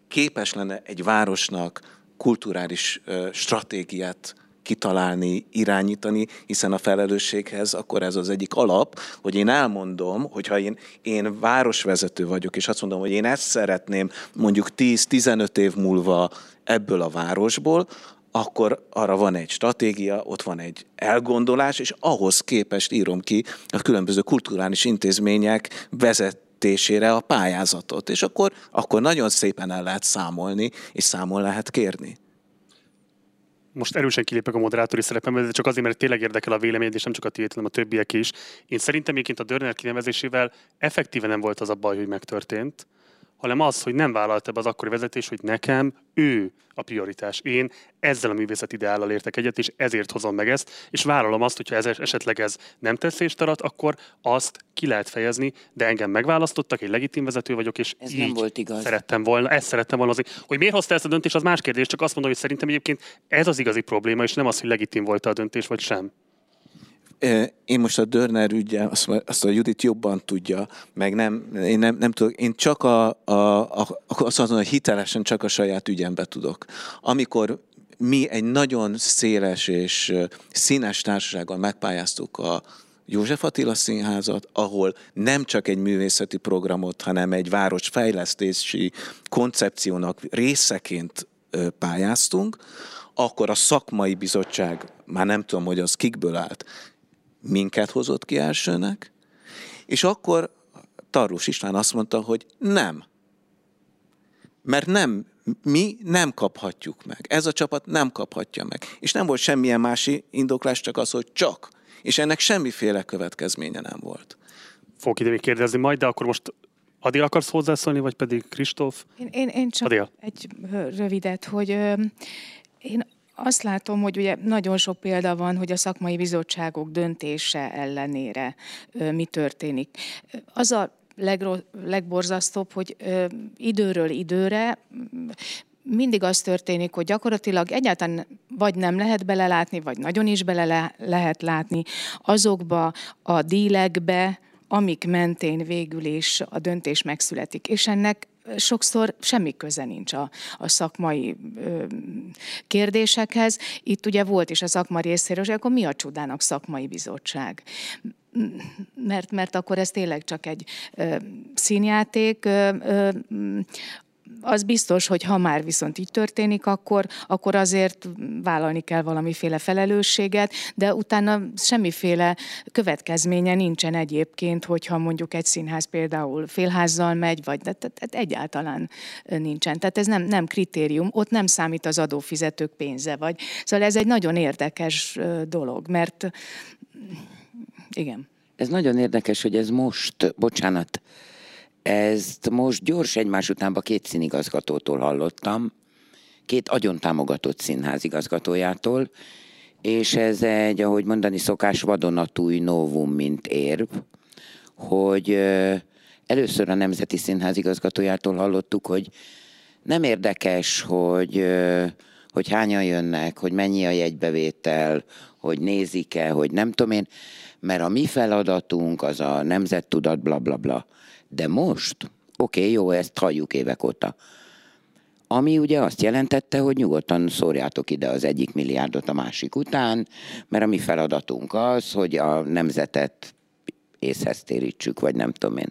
képes lenne egy városnak kulturális stratégiát kitalálni, irányítani, hiszen a felelősséghez akkor ez az egyik alap, hogy én elmondom, hogyha én, én városvezető vagyok, és azt mondom, hogy én ezt szeretném mondjuk 10-15 év múlva ebből a városból, akkor arra van egy stratégia, ott van egy elgondolás, és ahhoz képest írom ki a különböző kulturális intézmények vezet a pályázatot. És akkor, akkor nagyon szépen el lehet számolni, és számol lehet kérni most erősen kilépek a moderátori szerepembe, de csak azért, mert tényleg érdekel a vélemény, és nem csak a tiéd, hanem a többiek is. Én szerintem egyébként a Dörner kinevezésével effektíve nem volt az a baj, hogy megtörtént, hanem az, hogy nem vállalta be az akkori vezetés, hogy nekem ő a prioritás. Én ezzel a művészet ideállal értek egyet, és ezért hozom meg ezt, és vállalom azt, hogyha ez esetleg ez nem tesz tarat, akkor azt ki lehet fejezni, de engem megválasztottak, egy legitim vezető vagyok, és ez így nem volt igaz. szerettem volna, ezt szerettem volna azért. Hogy miért hozta ezt a döntést, az más kérdés, csak azt mondom, hogy szerintem egyébként ez az igazi probléma, és nem az, hogy legitim volt a döntés, vagy sem. Én most a Dörner ügye, azt, azt a Judit jobban tudja, meg nem, én nem, nem tudok, én csak a, a, a, azt mondom, hogy hitelesen csak a saját ügyembe tudok. Amikor mi egy nagyon széles és színes társasággal megpályáztuk a József Attila Színházat, ahol nem csak egy művészeti programot, hanem egy városfejlesztési koncepciónak részeként pályáztunk, akkor a szakmai bizottság, már nem tudom, hogy az kikből állt, minket hozott ki elsőnek, és akkor Tarlós István azt mondta, hogy nem, mert nem, mi nem kaphatjuk meg. Ez a csapat nem kaphatja meg. És nem volt semmilyen más indoklás, csak az, hogy csak. És ennek semmiféle következménye nem volt. Fogok ide még kérdezni majd, de akkor most Adél akarsz hozzászólni, vagy pedig Kristóf? Én, én, én csak Adél. egy rövidet, hogy ö, én azt látom, hogy ugye nagyon sok példa van, hogy a szakmai bizottságok döntése ellenére mi történik. Az a legro- legborzasztóbb, hogy időről időre mindig az történik, hogy gyakorlatilag egyáltalán vagy nem lehet belelátni, vagy nagyon is bele le- lehet látni azokba a dílekbe, amik mentén végül is a döntés megszületik. És ennek sokszor semmi köze nincs a, a szakmai ö, kérdésekhez. Itt ugye volt is a szakma részéről, hogy akkor mi a csodának szakmai bizottság? Mert, mert akkor ez tényleg csak egy ö, színjáték, ö, ö, az biztos, hogy ha már viszont így történik, akkor, akkor azért vállalni kell valamiféle felelősséget, de utána semmiféle következménye nincsen egyébként, hogyha mondjuk egy színház például félházzal megy, vagy de, de, de egyáltalán nincsen. Tehát ez nem, nem kritérium, ott nem számít az adófizetők pénze, vagy. Szóval ez egy nagyon érdekes dolog, mert igen. Ez nagyon érdekes, hogy ez most, bocsánat, ezt most gyors egymás utánba két színigazgatótól hallottam, két agyon támogatott színházigazgatójától, és ez egy, ahogy mondani szokás, vadonatúj novum, mint érv, hogy először a Nemzeti Színház igazgatójától hallottuk, hogy nem érdekes, hogy, hogy hányan jönnek, hogy mennyi a jegybevétel, hogy nézik-e, hogy nem tudom én, mert a mi feladatunk az a nemzettudat, bla bla bla. De most, oké, okay, jó, ezt halljuk évek óta. Ami ugye azt jelentette, hogy nyugodtan szórjátok ide az egyik milliárdot a másik után, mert a mi feladatunk az, hogy a nemzetet észhez térítsük, vagy nem tudom én.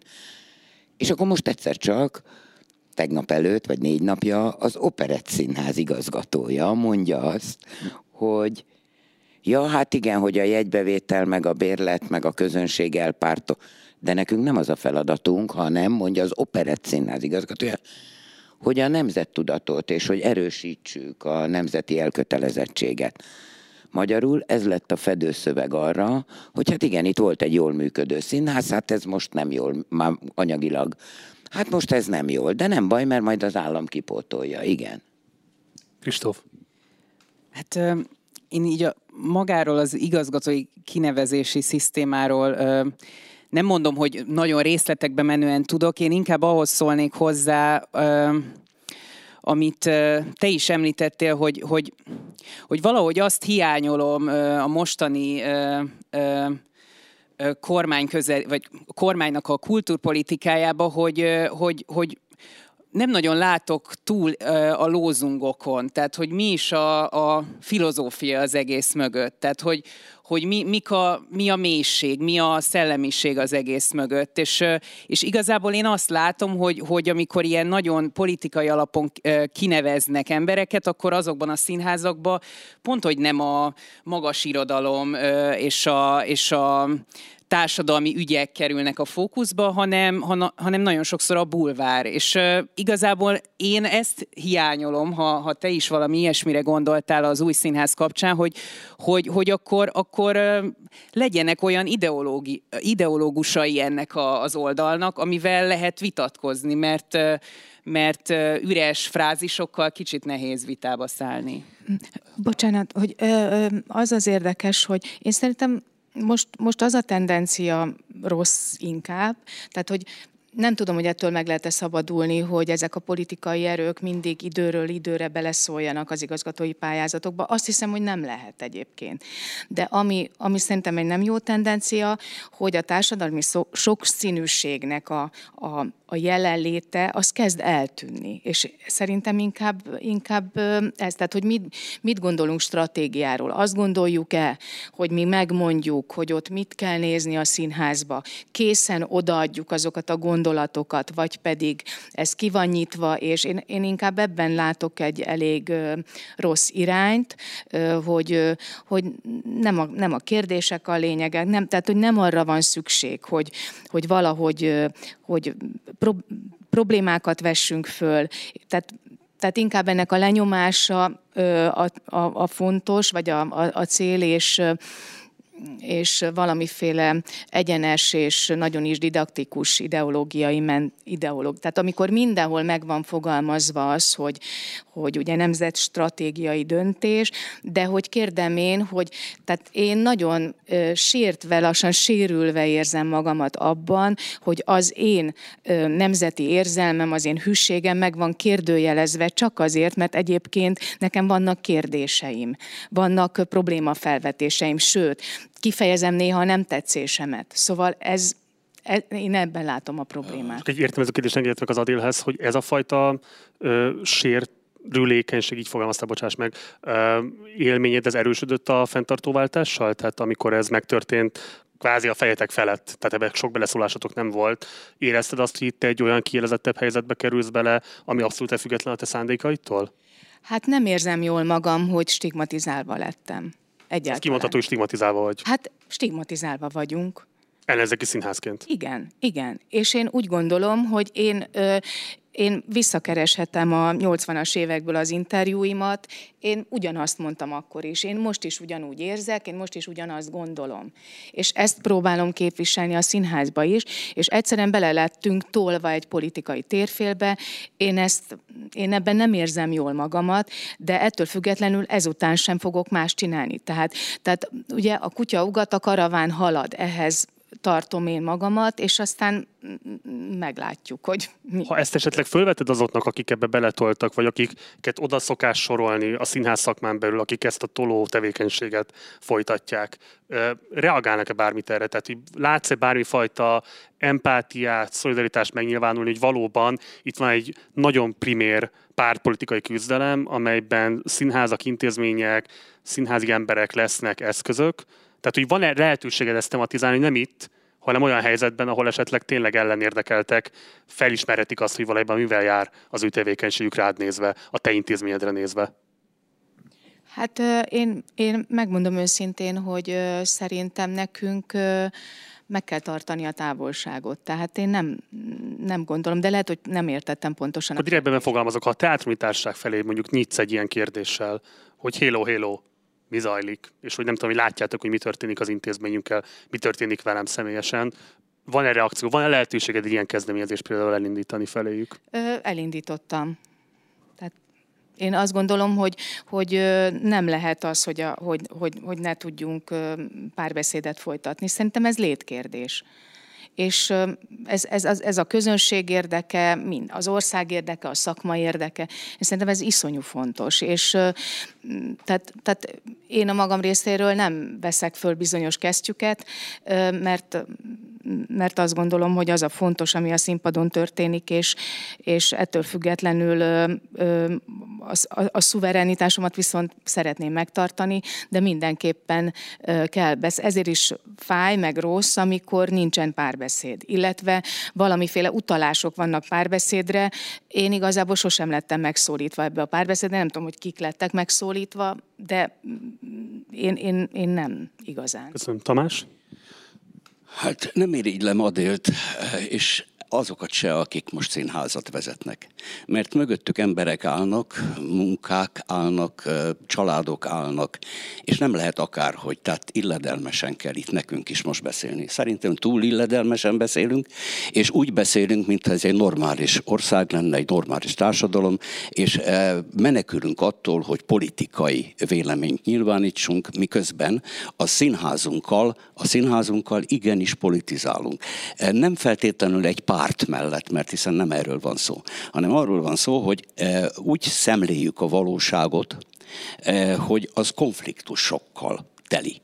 És akkor most egyszer csak, tegnap előtt, vagy négy napja, az Operett Színház igazgatója mondja azt, hogy ja, hát igen, hogy a jegybevétel, meg a bérlet, meg a közönség elpártol de nekünk nem az a feladatunk, hanem mondja az operett színház igazgatója, hogy a nemzettudatot és hogy erősítsük a nemzeti elkötelezettséget. Magyarul ez lett a fedőszöveg arra, hogy hát igen, itt volt egy jól működő színház, hát ez most nem jól, már anyagilag. Hát most ez nem jól, de nem baj, mert majd az állam kipótolja, igen. Kristóf. Hát én így a, magáról az igazgatói kinevezési szisztémáról nem mondom, hogy nagyon részletekbe menően tudok, én inkább ahhoz szólnék hozzá, amit te is említettél, hogy, hogy, hogy valahogy azt hiányolom a mostani kormány közel, vagy kormánynak a kultúrpolitikájába, hogy, hogy, hogy nem nagyon látok túl a lózungokon, tehát hogy mi is a, a filozófia az egész mögött, tehát hogy, hogy mi, mik a, mi a mélység, mi a szellemiség az egész mögött. És, és igazából én azt látom, hogy, hogy amikor ilyen nagyon politikai alapon kineveznek embereket, akkor azokban a színházakban pont, hogy nem a magas irodalom és a, és a társadalmi ügyek kerülnek a fókuszba, hanem, hanem nagyon sokszor a bulvár. És igazából én ezt hiányolom, ha, ha te is valami ilyesmire gondoltál az új színház kapcsán, hogy, hogy, hogy akkor, akkor legyenek olyan ideológi, ideológusai ennek a, az oldalnak, amivel lehet vitatkozni, mert mert üres frázisokkal kicsit nehéz vitába szállni. Bocsánat, hogy az az érdekes, hogy én szerintem most, most az a tendencia rossz inkább, tehát hogy nem tudom, hogy ettől meg lehet-e szabadulni, hogy ezek a politikai erők mindig időről időre beleszóljanak az igazgatói pályázatokba. Azt hiszem, hogy nem lehet egyébként. De ami, ami szerintem egy nem jó tendencia, hogy a társadalmi sokszínűségnek a, a, a jelenléte, az kezd eltűnni. És szerintem inkább, inkább ez, tehát hogy mit, mit gondolunk stratégiáról. Azt gondoljuk-e, hogy mi megmondjuk, hogy ott mit kell nézni a színházba, készen odaadjuk azokat a gondolatokat, vagy pedig ez ki van nyitva, és én, én inkább ebben látok egy elég rossz irányt, hogy, hogy nem, a, nem a kérdések a lényegek, nem, tehát hogy nem arra van szükség, hogy, hogy valahogy hogy problémákat vessünk föl. Tehát tehát inkább ennek a lenyomása a, a, a fontos, vagy a, a, a cél, és és valamiféle egyenes és nagyon is didaktikus ideológiai men, ideológ. Tehát amikor mindenhol meg van fogalmazva az, hogy, hogy ugye nemzet stratégiai döntés, de hogy kérdem én, hogy tehát én nagyon sértve, lassan sérülve érzem magamat abban, hogy az én nemzeti érzelmem, az én hűségem meg van kérdőjelezve csak azért, mert egyébként nekem vannak kérdéseim, vannak problémafelvetéseim, sőt, kifejezem néha a nem tetszésemet. Szóval ez, ez én ebben látom a problémát. Egy értem ez a kérdés, engedjetek az Adilhez, hogy ez a fajta ö, sért rülékenység, így fogalmazta, bocsáss meg, élményed ez erősödött a fenntartóváltással? Tehát amikor ez megtörtént, kvázi a fejetek felett, tehát ebben sok beleszólásatok nem volt. Érezted azt, hogy itt egy olyan kielezettebb helyzetbe kerülsz bele, ami abszolút független a te szándékaitól? Hát nem érzem jól magam, hogy stigmatizálva lettem. Egyáltalán. Ez kimondható, hogy stigmatizálva vagy. Hát stigmatizálva vagyunk. Ellenzéki színházként. Igen, igen. És én úgy gondolom, hogy én, ö, én visszakereshetem a 80-as évekből az interjúimat, én ugyanazt mondtam akkor is, én most is ugyanúgy érzek, én most is ugyanazt gondolom. És ezt próbálom képviselni a színházba is, és egyszerűen bele lettünk tolva egy politikai térfélbe, én, ezt, én ebben nem érzem jól magamat, de ettől függetlenül ezután sem fogok más csinálni. Tehát, tehát ugye a kutya ugat, a karaván halad, ehhez tartom én magamat, és aztán meglátjuk, hogy mi. Ha ezt esetleg fölveted azoknak, akik ebbe beletoltak, vagy akiket oda szokás sorolni a színház szakmán belül, akik ezt a toló tevékenységet folytatják, reagálnak-e bármit erre? Tehát, hogy látsz-e bármifajta empátiát, szolidaritást megnyilvánulni, hogy valóban itt van egy nagyon primér pártpolitikai küzdelem, amelyben színházak, intézmények, színházi emberek lesznek eszközök, tehát, hogy van-e lehetőséged ezt tematizálni, nem itt, hanem olyan helyzetben, ahol esetleg tényleg ellenérdekeltek, felismerhetik azt, hogy valójában mivel jár az ő tevékenységük rád nézve, a te intézményedre nézve. Hát én, én megmondom őszintén, hogy szerintem nekünk meg kell tartani a távolságot. Tehát én nem, nem gondolom, de lehet, hogy nem értettem pontosan. A direktben fogalmazok, ha a teátrumi társaság felé mondjuk nyitsz egy ilyen kérdéssel, hogy hello, hello, mi zajlik, és hogy nem tudom, hogy látjátok, hogy mi történik az intézményünkkel, mi történik velem személyesen. Van-e reakció, van-e lehetőséged egy ilyen kezdeményezést például elindítani feléjük? Ö, elindítottam. Tehát én azt gondolom, hogy, hogy nem lehet az, hogy, a, hogy, hogy, hogy ne tudjunk párbeszédet folytatni. Szerintem ez létkérdés és ez, ez, ez a közönség érdeke, mind az ország érdeke, a szakma érdeke, és szerintem ez iszonyú fontos, és tehát, tehát én a magam részéről nem veszek föl bizonyos kesztyüket, mert mert azt gondolom, hogy az a fontos, ami a színpadon történik, és, és ettől függetlenül a, a, a szuverenitásomat viszont szeretném megtartani, de mindenképpen kell besz. Ezért is fáj, meg rossz, amikor nincsen párbeszéd, illetve valamiféle utalások vannak párbeszédre. Én igazából sosem lettem megszólítva ebbe a párbeszédbe, nem tudom, hogy kik lettek megszólítva, de én, én, én nem igazán. Köszönöm. Tamás? Hát nem irigylem Adélt, és azokat se, akik most színházat vezetnek. Mert mögöttük emberek állnak, munkák állnak, családok állnak, és nem lehet akárhogy, tehát illedelmesen kell itt nekünk is most beszélni. Szerintem túl illedelmesen beszélünk, és úgy beszélünk, mintha ez egy normális ország lenne, egy normális társadalom, és menekülünk attól, hogy politikai véleményt nyilvánítsunk, miközben a színházunkkal, a színházunkkal igenis politizálunk. Nem feltétlenül egy pár párt mellett, mert hiszen nem erről van szó, hanem arról van szó, hogy e, úgy szemléljük a valóságot, e, hogy az konfliktusokkal teli.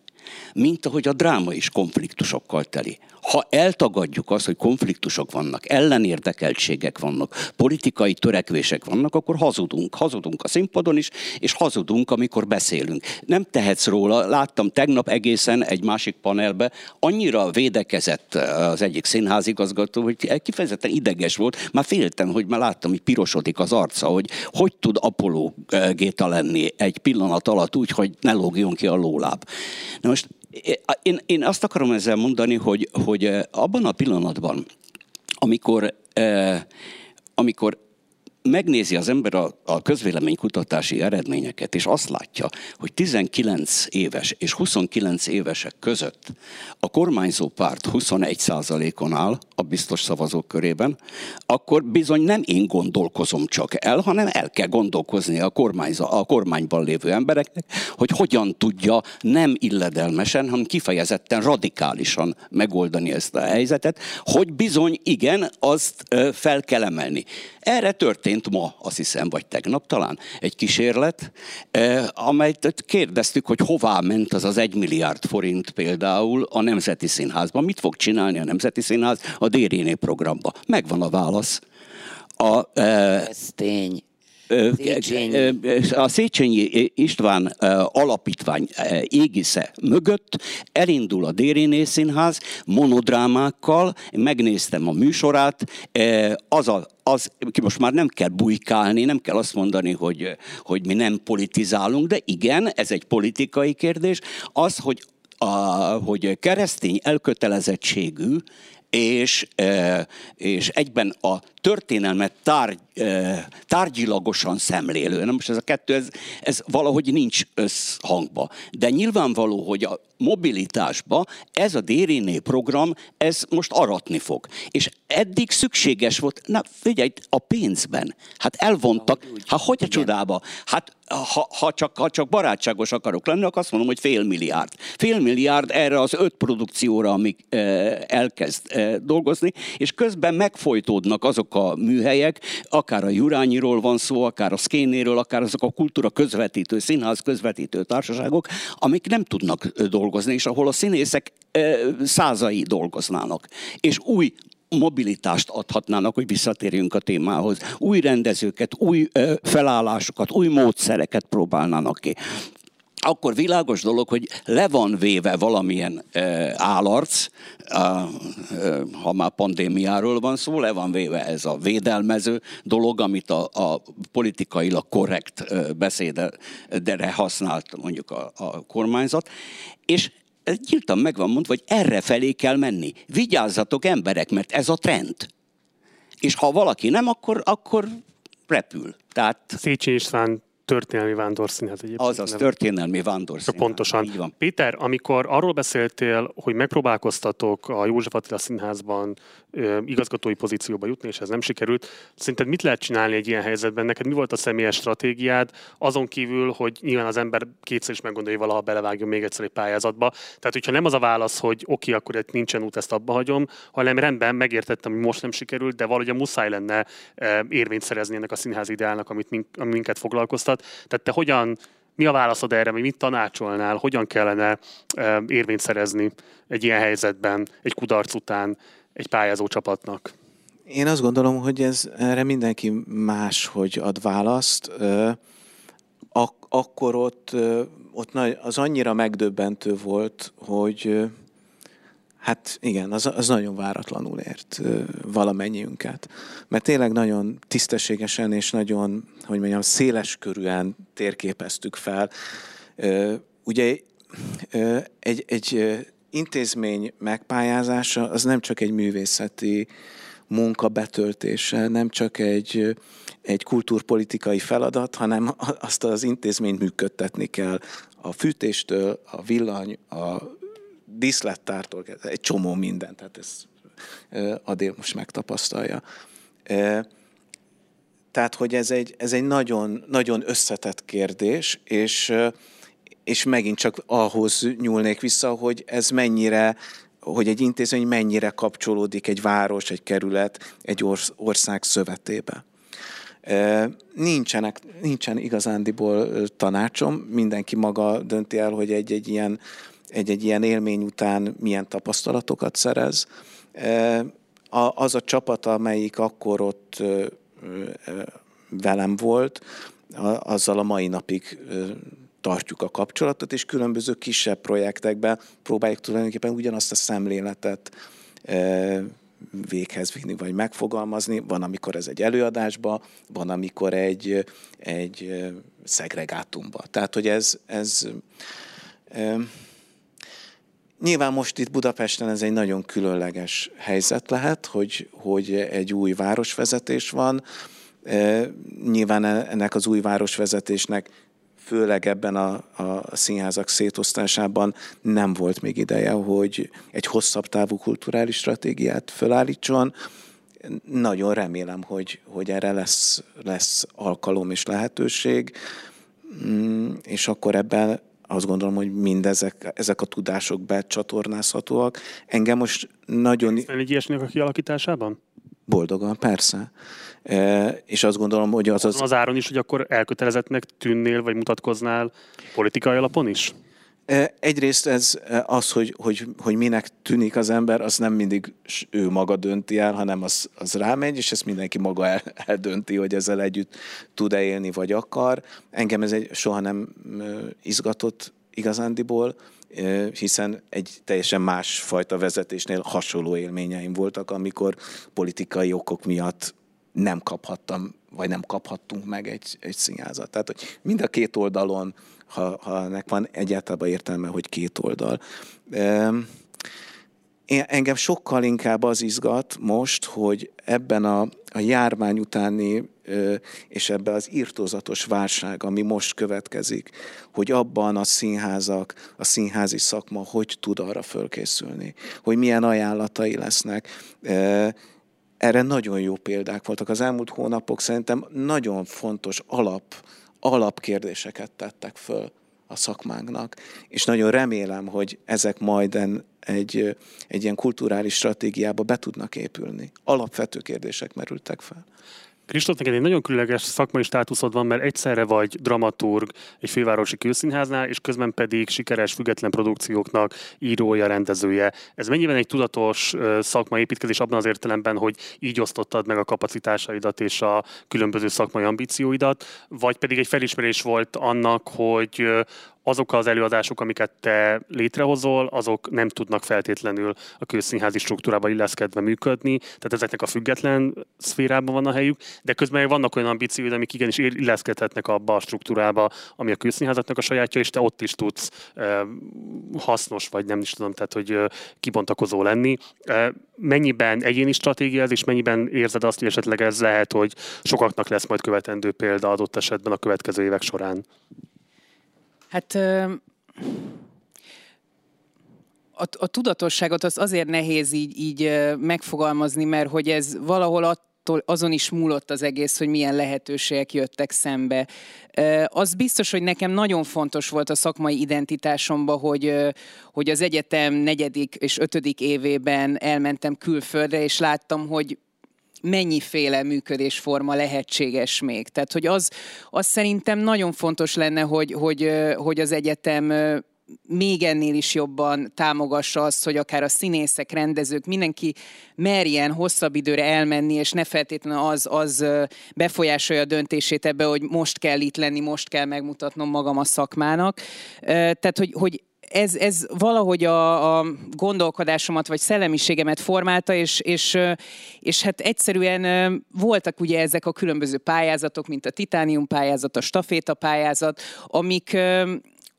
Mint ahogy a dráma is konfliktusokkal teli ha eltagadjuk azt, hogy konfliktusok vannak, ellenérdekeltségek vannak, politikai törekvések vannak, akkor hazudunk. Hazudunk a színpadon is, és hazudunk, amikor beszélünk. Nem tehetsz róla, láttam tegnap egészen egy másik panelbe, annyira védekezett az egyik színházigazgató, hogy kifejezetten ideges volt, már féltem, hogy már láttam, hogy pirosodik az arca, hogy hogy tud Apollo géta lenni egy pillanat alatt úgy, hogy ne lógjon ki a lóláb. Na most én, én azt akarom ezzel mondani, hogy, hogy abban a pillanatban, amikor amikor megnézi az ember a, a közvéleménykutatási eredményeket, és azt látja, hogy 19 éves és 29 évesek között a kormányzó párt 21%-on áll a biztos szavazók körében, akkor bizony nem én gondolkozom csak el, hanem el kell gondolkozni a, kormányza, a kormányban lévő embereknek, hogy hogyan tudja nem illedelmesen, hanem kifejezetten radikálisan megoldani ezt a helyzetet, hogy bizony igen, azt fel kell emelni. Erre történt ma, azt hiszem, vagy tegnap talán, egy kísérlet, eh, amelyet kérdeztük, hogy hová ment az az egy milliárd forint például a Nemzeti Színházban. Mit fog csinálni a Nemzeti Színház a Dériné programba? Megvan a válasz. A, eh, Ez tény. Széchenyi. A Széchenyi István alapítvány égisze mögött elindul a Dériné Színház monodrámákkal, megnéztem a műsorát, az a az, most már nem kell bujkálni, nem kell azt mondani, hogy, hogy mi nem politizálunk, de igen, ez egy politikai kérdés, az, hogy, a, hogy keresztény elkötelezettségű és, és egyben a történelmet tárgy, tárgyilagosan szemlélő. Na most ez a kettő, ez, ez valahogy nincs összhangba. De nyilvánvaló, hogy a mobilitásba ez a Dériné program, ez most aratni fog. És eddig szükséges volt, na figyelj, a pénzben. Hát elvontak, hát hogy a csodába? Hát ha, ha, csak, ha csak barátságos akarok lenni, akkor azt mondom, hogy fél milliárd. Fél milliárd erre az öt produkcióra, amik e, elkezd e, dolgozni, és közben megfojtódnak azok a műhelyek, akár a Jurányiról van szó, akár a Szkénéről, akár azok a kultúra közvetítő, színház közvetítő társaságok, amik nem tudnak dolgozni, és ahol a színészek százai dolgoznának. És új mobilitást adhatnának, hogy visszatérjünk a témához. Új rendezőket, új felállásokat, új módszereket próbálnának ki akkor világos dolog, hogy le van véve valamilyen e, állarc, e, e, ha már pandémiáról van szó, le van véve ez a védelmező dolog, amit a, a politikailag korrekt e, beszédre használt mondjuk a, a kormányzat, és ez nyíltan meg van mondva, hogy erre felé kell menni. Vigyázzatok emberek, mert ez a trend. És ha valaki nem, akkor, akkor repül. Tehát... Széchenyi István történelmi vándorszínház egyébként. Azaz, történelmi vándorszínház. Pontosan. Így van. Péter, amikor arról beszéltél, hogy megpróbálkoztatok a József Attila Színházban igazgatói pozícióba jutni, és ez nem sikerült, szerinted mit lehet csinálni egy ilyen helyzetben? Neked mi volt a személyes stratégiád, azon kívül, hogy nyilván az ember kétszer is meggondolja, hogy valaha belevágjon még egyszer egy pályázatba. Tehát, hogyha nem az a válasz, hogy oké, okay, akkor egy nincsen út, ezt abba hagyom, hanem rendben, megértettem, hogy most nem sikerült, de valahogy muszáj lenne érvényt szerezni ennek a színházi ideálnak, amit minket foglalkoztat. Tehát te hogyan, mi a válaszod erre, vagy mit tanácsolnál, hogyan kellene érvényt szerezni egy ilyen helyzetben, egy kudarc után egy pályázó csapatnak? Én azt gondolom, hogy ez erre mindenki más, hogy ad választ. Ak- akkor ott, ott az annyira megdöbbentő volt, hogy Hát igen, az, az nagyon váratlanul ért valamennyiünket. Mert tényleg nagyon tisztességesen és nagyon, hogy mondjam, széles körűen térképeztük fel. Ugye egy, egy intézmény megpályázása az nem csak egy művészeti munka betöltése, nem csak egy, egy kultúrpolitikai feladat, hanem azt az intézményt működtetni kell. A fűtéstől, a villany, a díszlettártól, egy csomó mindent, tehát ez Adél most megtapasztalja. Tehát, hogy ez egy, ez egy nagyon, nagyon összetett kérdés, és, és megint csak ahhoz nyúlnék vissza, hogy ez mennyire, hogy egy intézmény mennyire kapcsolódik egy város, egy kerület, egy ország szövetébe. Nincsenek, nincsen igazándiból tanácsom, mindenki maga dönti el, hogy egy-egy ilyen egy-egy ilyen élmény után milyen tapasztalatokat szerez. Az a csapat, amelyik akkor ott velem volt, azzal a mai napig tartjuk a kapcsolatot, és különböző kisebb projektekben próbáljuk tulajdonképpen ugyanazt a szemléletet véghez vinni, vagy megfogalmazni. Van, amikor ez egy előadásba, van, amikor egy, egy szegregátumba. Tehát, hogy ez, ez Nyilván most itt Budapesten ez egy nagyon különleges helyzet lehet, hogy, hogy egy új városvezetés van. Nyilván ennek az új városvezetésnek főleg ebben a, a színházak szétosztásában nem volt még ideje, hogy egy hosszabb távú kulturális stratégiát fölállítson. Nagyon remélem, hogy, hogy erre lesz, lesz alkalom és lehetőség, mm, és akkor ebben azt gondolom, hogy mindezek ezek a tudások becsatornázhatóak. Engem most nagyon... Egy ilyesminek a kialakításában? Boldogan, persze. És azt gondolom, hogy az az... Az áron is, hogy akkor elkötelezettnek tűnnél, vagy mutatkoznál politikai alapon is? Egyrészt ez az, hogy, hogy, hogy minek tűnik az ember, az nem mindig ő maga dönti el, hanem az, az rámegy, és ezt mindenki maga el, eldönti, hogy ezzel együtt tud-e élni, vagy akar. Engem ez egy soha nem izgatott igazándiból, hiszen egy teljesen más fajta vezetésnél hasonló élményeim voltak, amikor politikai okok miatt nem kaphattam, vagy nem kaphattunk meg egy, egy színházat. Tehát, hogy mind a két oldalon, ha, ha ennek van egyáltalán értelme, hogy két oldal. Engem sokkal inkább az izgat most, hogy ebben a, a járvány utáni és ebben az írtózatos válság, ami most következik, hogy abban a színházak, a színházi szakma hogy tud arra fölkészülni, hogy milyen ajánlatai lesznek. Erre nagyon jó példák voltak. Az elmúlt hónapok szerintem nagyon fontos alap, alapkérdéseket tettek föl a szakmánknak, és nagyon remélem, hogy ezek majd egy, egy ilyen kulturális stratégiába be tudnak épülni. Alapvető kérdések merültek fel. Kristóf, neked egy nagyon különleges szakmai státuszod van, mert egyszerre vagy dramaturg egy fővárosi külszínháznál, és közben pedig sikeres független produkcióknak írója, rendezője. Ez mennyiben egy tudatos szakmai építkezés abban az értelemben, hogy így osztottad meg a kapacitásaidat és a különböző szakmai ambícióidat, vagy pedig egy felismerés volt annak, hogy azok az előadások, amiket te létrehozol, azok nem tudnak feltétlenül a közszínházi struktúrába illeszkedve működni, tehát ezeknek a független szférában van a helyük, de közben vannak olyan ambícióid, amik igenis illeszkedhetnek abba a struktúrába, ami a közszínházatnak a sajátja, és te ott is tudsz e, hasznos, vagy nem is tudom, tehát hogy e, kibontakozó lenni. E, mennyiben egyéni stratégia ez, és mennyiben érzed azt, hogy esetleg ez lehet, hogy sokaknak lesz majd követendő példa adott esetben a következő évek során? Hát a, a tudatosságot az azért nehéz így, így megfogalmazni, mert hogy ez valahol attól azon is múlott az egész, hogy milyen lehetőségek jöttek szembe. Az biztos, hogy nekem nagyon fontos volt a szakmai identitásomba, hogy, hogy az egyetem negyedik és ötödik évében elmentem külföldre, és láttam, hogy mennyiféle működésforma lehetséges még. Tehát, hogy az, az szerintem nagyon fontos lenne, hogy, hogy, hogy az egyetem még ennél is jobban támogassa azt, hogy akár a színészek, rendezők, mindenki merjen hosszabb időre elmenni, és ne feltétlenül az, az befolyásolja a döntését ebbe, hogy most kell itt lenni, most kell megmutatnom magam a szakmának. Tehát, hogy, hogy ez, ez valahogy a, a gondolkodásomat vagy szellemiségemet formálta, és, és, és hát egyszerűen voltak ugye ezek a különböző pályázatok, mint a titánium pályázat, a staféta pályázat, amik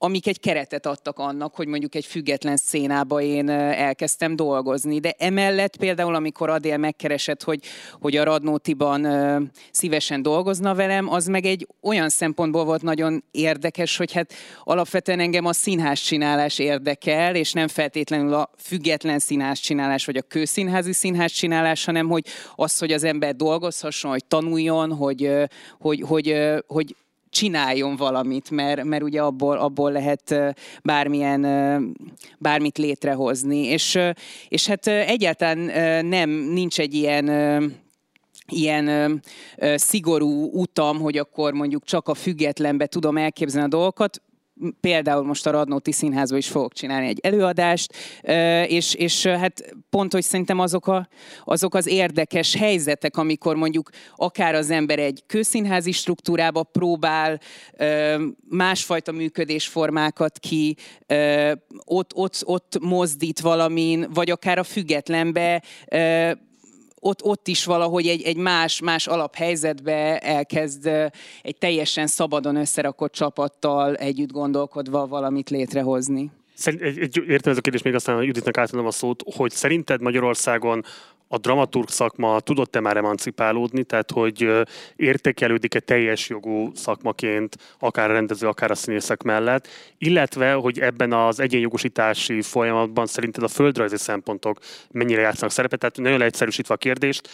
amik egy keretet adtak annak, hogy mondjuk egy független szénába én elkezdtem dolgozni. De emellett például, amikor Adél megkeresett, hogy, hogy a Radnótiban szívesen dolgozna velem, az meg egy olyan szempontból volt nagyon érdekes, hogy hát alapvetően engem a színház csinálás érdekel, és nem feltétlenül a független színház csinálás, vagy a kőszínházi színház csinálás, hanem hogy az, hogy az ember dolgozhasson, hogy tanuljon, hogy, hogy, hogy, hogy csináljon valamit, mert, mert ugye abból, abból lehet bármilyen, bármit létrehozni. És, és hát egyáltalán nem, nincs egy ilyen ilyen ö, ö, szigorú utam, hogy akkor mondjuk csak a függetlenbe tudom elképzelni a dolgokat például most a Radnóti Színházban is fogok csinálni egy előadást, és, és hát pont, hogy szerintem azok, a, azok az érdekes helyzetek, amikor mondjuk akár az ember egy kőszínházi struktúrába próbál másfajta működésformákat ki, ott, ott, ott mozdít valamin, vagy akár a függetlenbe ott, ott is valahogy egy, egy más, más alaphelyzetbe elkezd egy teljesen szabadon összerakott csapattal együtt gondolkodva valamit létrehozni. Szerint, egy, egy, értem ez a kérdés, még aztán Juditnak átadom a szót, hogy szerinted Magyarországon a dramaturg szakma tudott-e már emancipálódni, tehát hogy értékelődik-e teljes jogú szakmaként, akár a rendező, akár a színészek mellett, illetve, hogy ebben az egyenjogosítási folyamatban szerinted a földrajzi szempontok mennyire játszanak szerepet, tehát nagyon leegyszerűsítve a kérdést,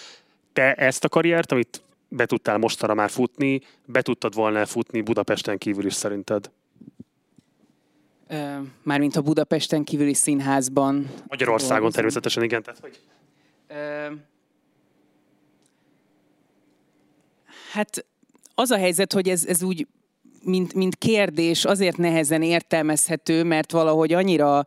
te ezt a karriert, amit be tudtál mostanra már futni, be tudtad volna futni Budapesten kívül is szerinted? Mármint a Budapesten kívüli színházban. Magyarországon természetesen, igen. Tehát, hogy... Hát az a helyzet, hogy ez, ez úgy mint, mint kérdés azért nehezen értelmezhető, mert valahogy annyira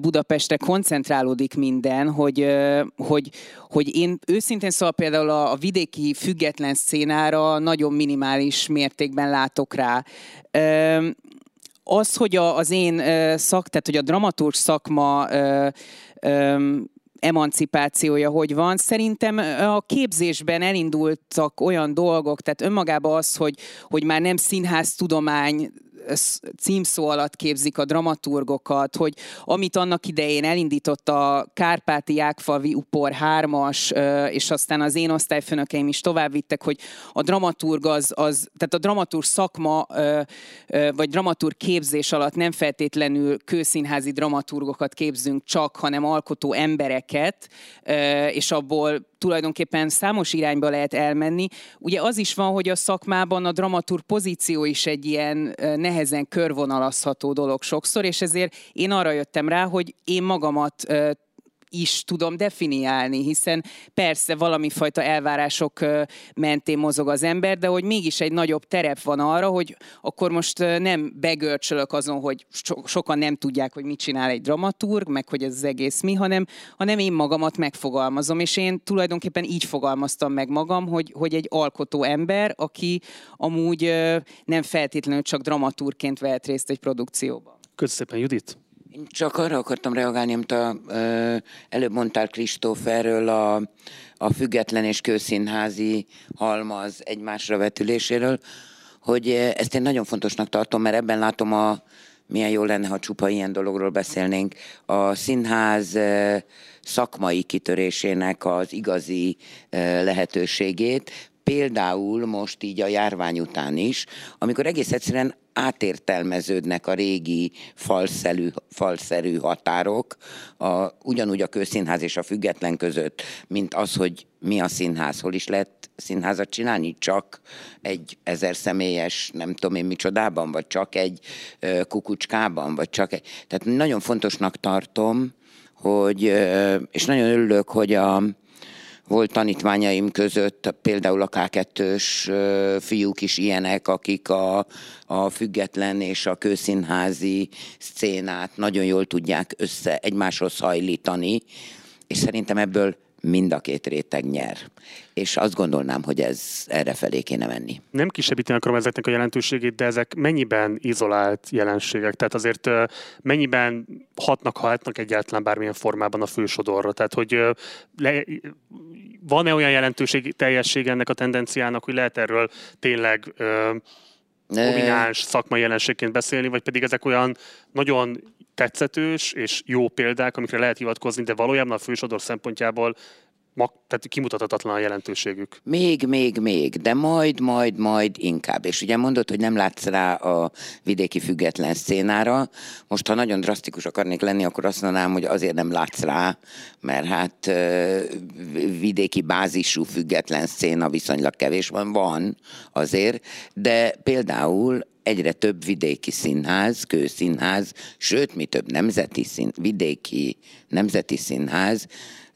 Budapestre koncentrálódik minden, hogy, hogy, hogy én őszintén szóval például a, a vidéki független szénára nagyon minimális mértékben látok rá. Az, hogy a, az én szak, tehát hogy a dramaturg szakma emancipációja hogy van. Szerintem a képzésben elindultak olyan dolgok, tehát önmagában az, hogy, hogy már nem színház tudomány címszó alatt képzik a dramaturgokat, hogy amit annak idején elindított a Kárpáti Jákfalvi Upor 3-as, és aztán az én osztályfőnökeim is tovább vittek, hogy a dramaturg az, az tehát a dramaturg szakma, vagy dramaturg képzés alatt nem feltétlenül kőszínházi dramaturgokat képzünk csak, hanem alkotó embereket, és abból tulajdonképpen számos irányba lehet elmenni. Ugye az is van, hogy a szakmában a dramaturg pozíció is egy ilyen nehezen körvonalazható dolog sokszor, és ezért én arra jöttem rá, hogy én magamat is tudom definiálni, hiszen persze valami fajta elvárások mentén mozog az ember, de hogy mégis egy nagyobb terep van arra, hogy akkor most nem begörcsölök azon, hogy so- sokan nem tudják, hogy mit csinál egy dramaturg, meg hogy ez az egész mi, hanem, hanem én magamat megfogalmazom, és én tulajdonképpen így fogalmaztam meg magam, hogy, hogy egy alkotó ember, aki amúgy nem feltétlenül csak dramaturgként vehet részt egy produkcióban. Köszönöm szépen, Judit! Én csak arra akartam reagálni, amit a, ö, előbb mondtál Kristóf erről a, a független és kőszínházi halmaz egymásra vetüléséről, hogy ezt én nagyon fontosnak tartom, mert ebben látom a, milyen jó lenne, ha csupa ilyen dologról beszélnénk, a színház szakmai kitörésének az igazi lehetőségét, például most így a járvány után is, amikor egész egyszerűen átértelmeződnek a régi falszerű, falszerű határok, a, ugyanúgy a közszínház és a független között, mint az, hogy mi a színház, hol is lehet színházat csinálni, csak egy ezer személyes, nem tudom én micsodában, vagy csak egy ö, kukucskában, vagy csak egy... Tehát nagyon fontosnak tartom, hogy, és nagyon örülök, hogy a, volt tanítványaim között például a K2-s fiúk is ilyenek, akik a, a független és a kőszínházi szcénát nagyon jól tudják össze egymáshoz hajlítani, és szerintem ebből mind a két réteg nyer. És azt gondolnám, hogy ez erre felé kéne menni. Nem kisebbíteni akarom ezeknek a jelentőségét, de ezek mennyiben izolált jelenségek? Tehát azért mennyiben hatnak, ha hatnak egyáltalán bármilyen formában a fősodorra? Tehát, hogy le, van-e olyan jelentőség, teljessége ennek a tendenciának, hogy lehet erről tényleg domináns szakmai jelenségként beszélni, vagy pedig ezek olyan nagyon tetszetős és jó példák, amikre lehet hivatkozni, de valójában a fősodor szempontjából tehát kimutathatatlan a jelentőségük. Még, még, még, de majd, majd, majd inkább. És ugye mondod, hogy nem látsz rá a vidéki független szénára. Most, ha nagyon drasztikus akarnék lenni, akkor azt mondanám, hogy azért nem látsz rá, mert hát vidéki bázisú független széna viszonylag kevés van, van azért, de például egyre több vidéki színház, kőszínház, sőt, mi több nemzeti szín, vidéki nemzeti színház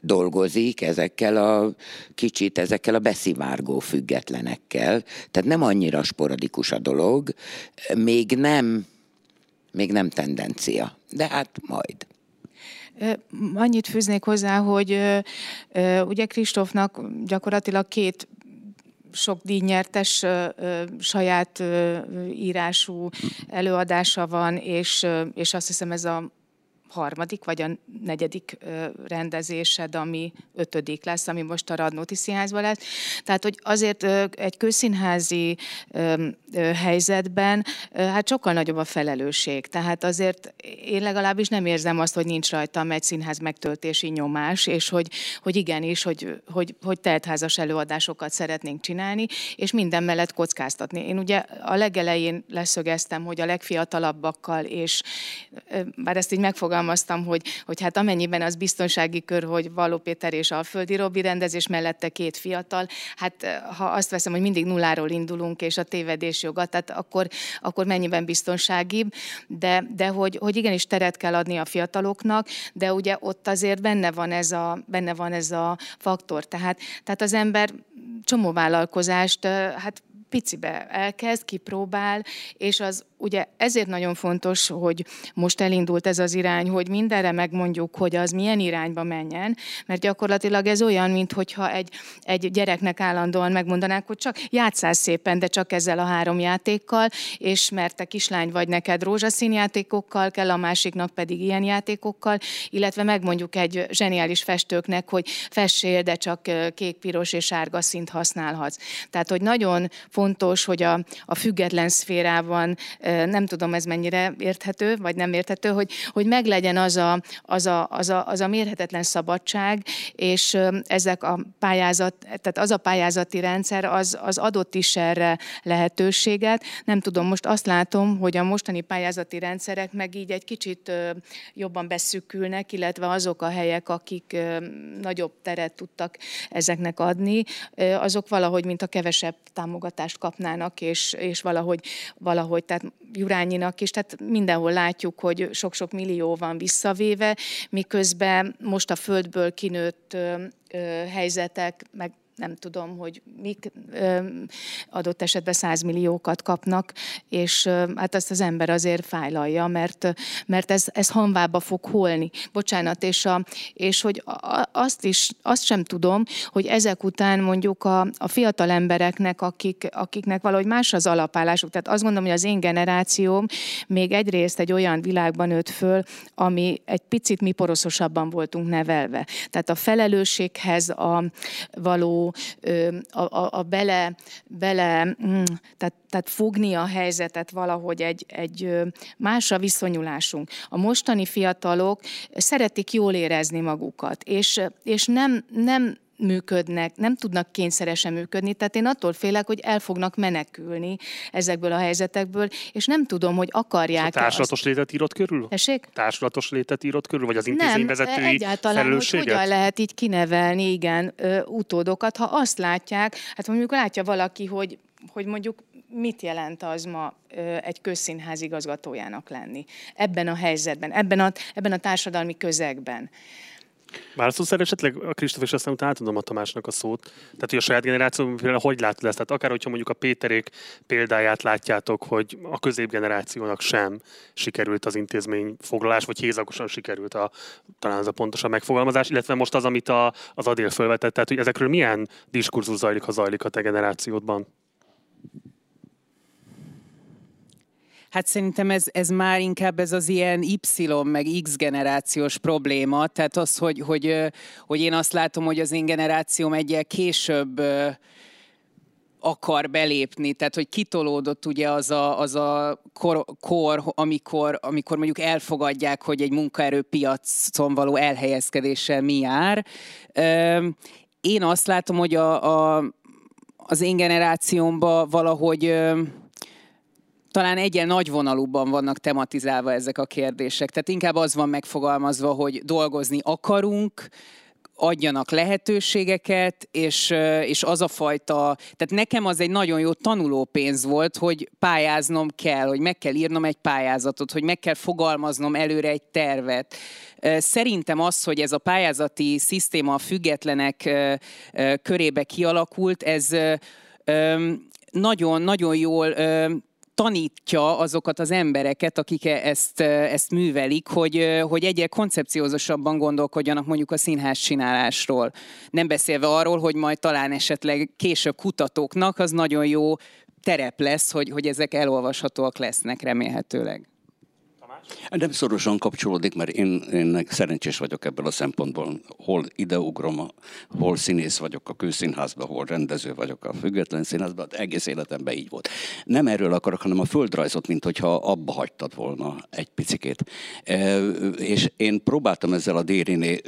dolgozik ezekkel a kicsit, ezekkel a beszivárgó függetlenekkel. Tehát nem annyira sporadikus a dolog, még nem, még nem tendencia, de hát majd. Annyit fűznék hozzá, hogy ugye Kristófnak gyakorlatilag két sok díjnyertes saját írású előadása van, és, és azt hiszem ez a harmadik vagy a negyedik rendezésed, ami ötödik lesz, ami most a Radnóti Színházban lesz. Tehát, hogy azért egy közszínházi helyzetben hát sokkal nagyobb a felelősség. Tehát azért én legalábbis nem érzem azt, hogy nincs rajtam egy színház megtöltési nyomás, és hogy, hogy igenis, hogy, hogy, hogy teltházas előadásokat szeretnénk csinálni, és minden mellett kockáztatni. Én ugye a legelején leszögeztem, hogy a legfiatalabbakkal, és bár ezt így megfogalmaztam, hogy, hogy hát amennyiben az biztonsági kör, hogy Való Péter és Alföldi Robi rendezés mellette két fiatal, hát ha azt veszem, hogy mindig nulláról indulunk, és a tévedés joga, tehát akkor, akkor mennyiben biztonságibb, de, de hogy, hogy igenis teret kell adni a fiataloknak, de ugye ott azért benne van ez a, benne van ez a faktor. Tehát, tehát az ember csomó vállalkozást, hát picibe elkezd, kipróbál, és az ugye ezért nagyon fontos, hogy most elindult ez az irány, hogy mindenre megmondjuk, hogy az milyen irányba menjen, mert gyakorlatilag ez olyan, mintha egy, egy gyereknek állandóan megmondanák, hogy csak játszál szépen, de csak ezzel a három játékkal, és mert te kislány vagy neked rózsaszín játékokkal kell, a másiknak pedig ilyen játékokkal, illetve megmondjuk egy zseniális festőknek, hogy fessél, de csak kék, piros és sárga szint használhatsz. Tehát, hogy nagyon fontos, hogy a, a független szférában nem tudom ez mennyire érthető, vagy nem érthető, hogy, hogy meglegyen az a, az, a, az, a, az a mérhetetlen szabadság, és ezek a pályázat, tehát az a pályázati rendszer, az, az adott is erre lehetőséget. Nem tudom, most azt látom, hogy a mostani pályázati rendszerek meg így egy kicsit jobban beszűkülnek, illetve azok a helyek, akik nagyobb teret tudtak ezeknek adni, azok valahogy, mint a kevesebb támogatást kapnának, és, és valahogy, valahogy, tehát Jurányinak is, tehát mindenhol látjuk, hogy sok-sok millió van visszavéve, miközben most a földből kinőtt helyzetek, meg nem tudom, hogy mik adott esetben százmilliókat kapnak, és hát azt az ember azért fájlalja, mert, mert ez, ez hanvába fog holni. Bocsánat, és, a, és hogy azt is, azt sem tudom, hogy ezek után mondjuk a, a fiatal embereknek, akik, akiknek valahogy más az alapállásuk, tehát azt gondolom, hogy az én generációm még egyrészt egy olyan világban nőtt föl, ami egy picit mi poroszosabban voltunk nevelve. Tehát a felelősséghez a való a, a, a bele, bele mm, tehát, tehát fogni a helyzetet valahogy egy, egy másra viszonyulásunk. A mostani fiatalok szeretik jól érezni magukat, és, és nem, nem működnek, nem tudnak kényszeresen működni, tehát én attól félek, hogy el fognak menekülni ezekből a helyzetekből, és nem tudom, hogy akarják. És a társulatos azt... létet írott körül? Tessék? Társulatos létet írott körül, vagy az intézményvezetői Nem, egyáltalán, hogy hogyan lehet így kinevelni, igen, utódokat, ha azt látják, hát mondjuk látja valaki, hogy hogy mondjuk mit jelent az ma egy közszínház igazgatójának lenni ebben a helyzetben, ebben a, ebben a társadalmi közegben. Válaszolsz esetleg a Kristóf, és aztán utána átadom a Tamásnak a szót. Tehát, hogy a saját generáció például hogy látod ezt? Tehát akár, hogyha mondjuk a Péterék példáját látjátok, hogy a középgenerációnak sem sikerült az intézmény foglalás, vagy hézagosan sikerült a, talán ez a pontosabb megfogalmazás, illetve most az, amit a, az Adél felvetett, tehát hogy ezekről milyen diskurzus zajlik, ha zajlik a te generációdban? Hát szerintem ez, ez már inkább ez az ilyen Y meg X generációs probléma, tehát az, hogy, hogy, hogy én azt látom, hogy az én generációm egyel később akar belépni, tehát hogy kitolódott ugye az a, az a kor, kor amikor, amikor mondjuk elfogadják, hogy egy munkaerőpiacon való elhelyezkedéssel mi jár. Én azt látom, hogy a, a, az én generációmban valahogy talán egyen nagyvonalúban vannak tematizálva ezek a kérdések. Tehát inkább az van megfogalmazva, hogy dolgozni akarunk, adjanak lehetőségeket, és, és az a fajta, tehát nekem az egy nagyon jó tanulópénz volt, hogy pályáznom kell, hogy meg kell írnom egy pályázatot, hogy meg kell fogalmaznom előre egy tervet. Szerintem az, hogy ez a pályázati szisztéma a függetlenek körébe kialakult, ez nagyon-nagyon jól tanítja azokat az embereket, akik e- ezt, ezt művelik, hogy, hogy egyre koncepciózusabban gondolkodjanak mondjuk a színház csinálásról. Nem beszélve arról, hogy majd talán esetleg később kutatóknak az nagyon jó terep lesz, hogy, hogy ezek elolvashatóak lesznek remélhetőleg. Nem szorosan kapcsolódik, mert én, én szerencsés vagyok ebből a szempontból. Hol ideugrom, hol színész vagyok a kőszínházban, hol rendező vagyok a független színházban, egész életemben így volt. Nem erről akarok, hanem a földrajzot, mint hogyha abba hagytad volna egy picikét. E, és én próbáltam ezzel a Dériné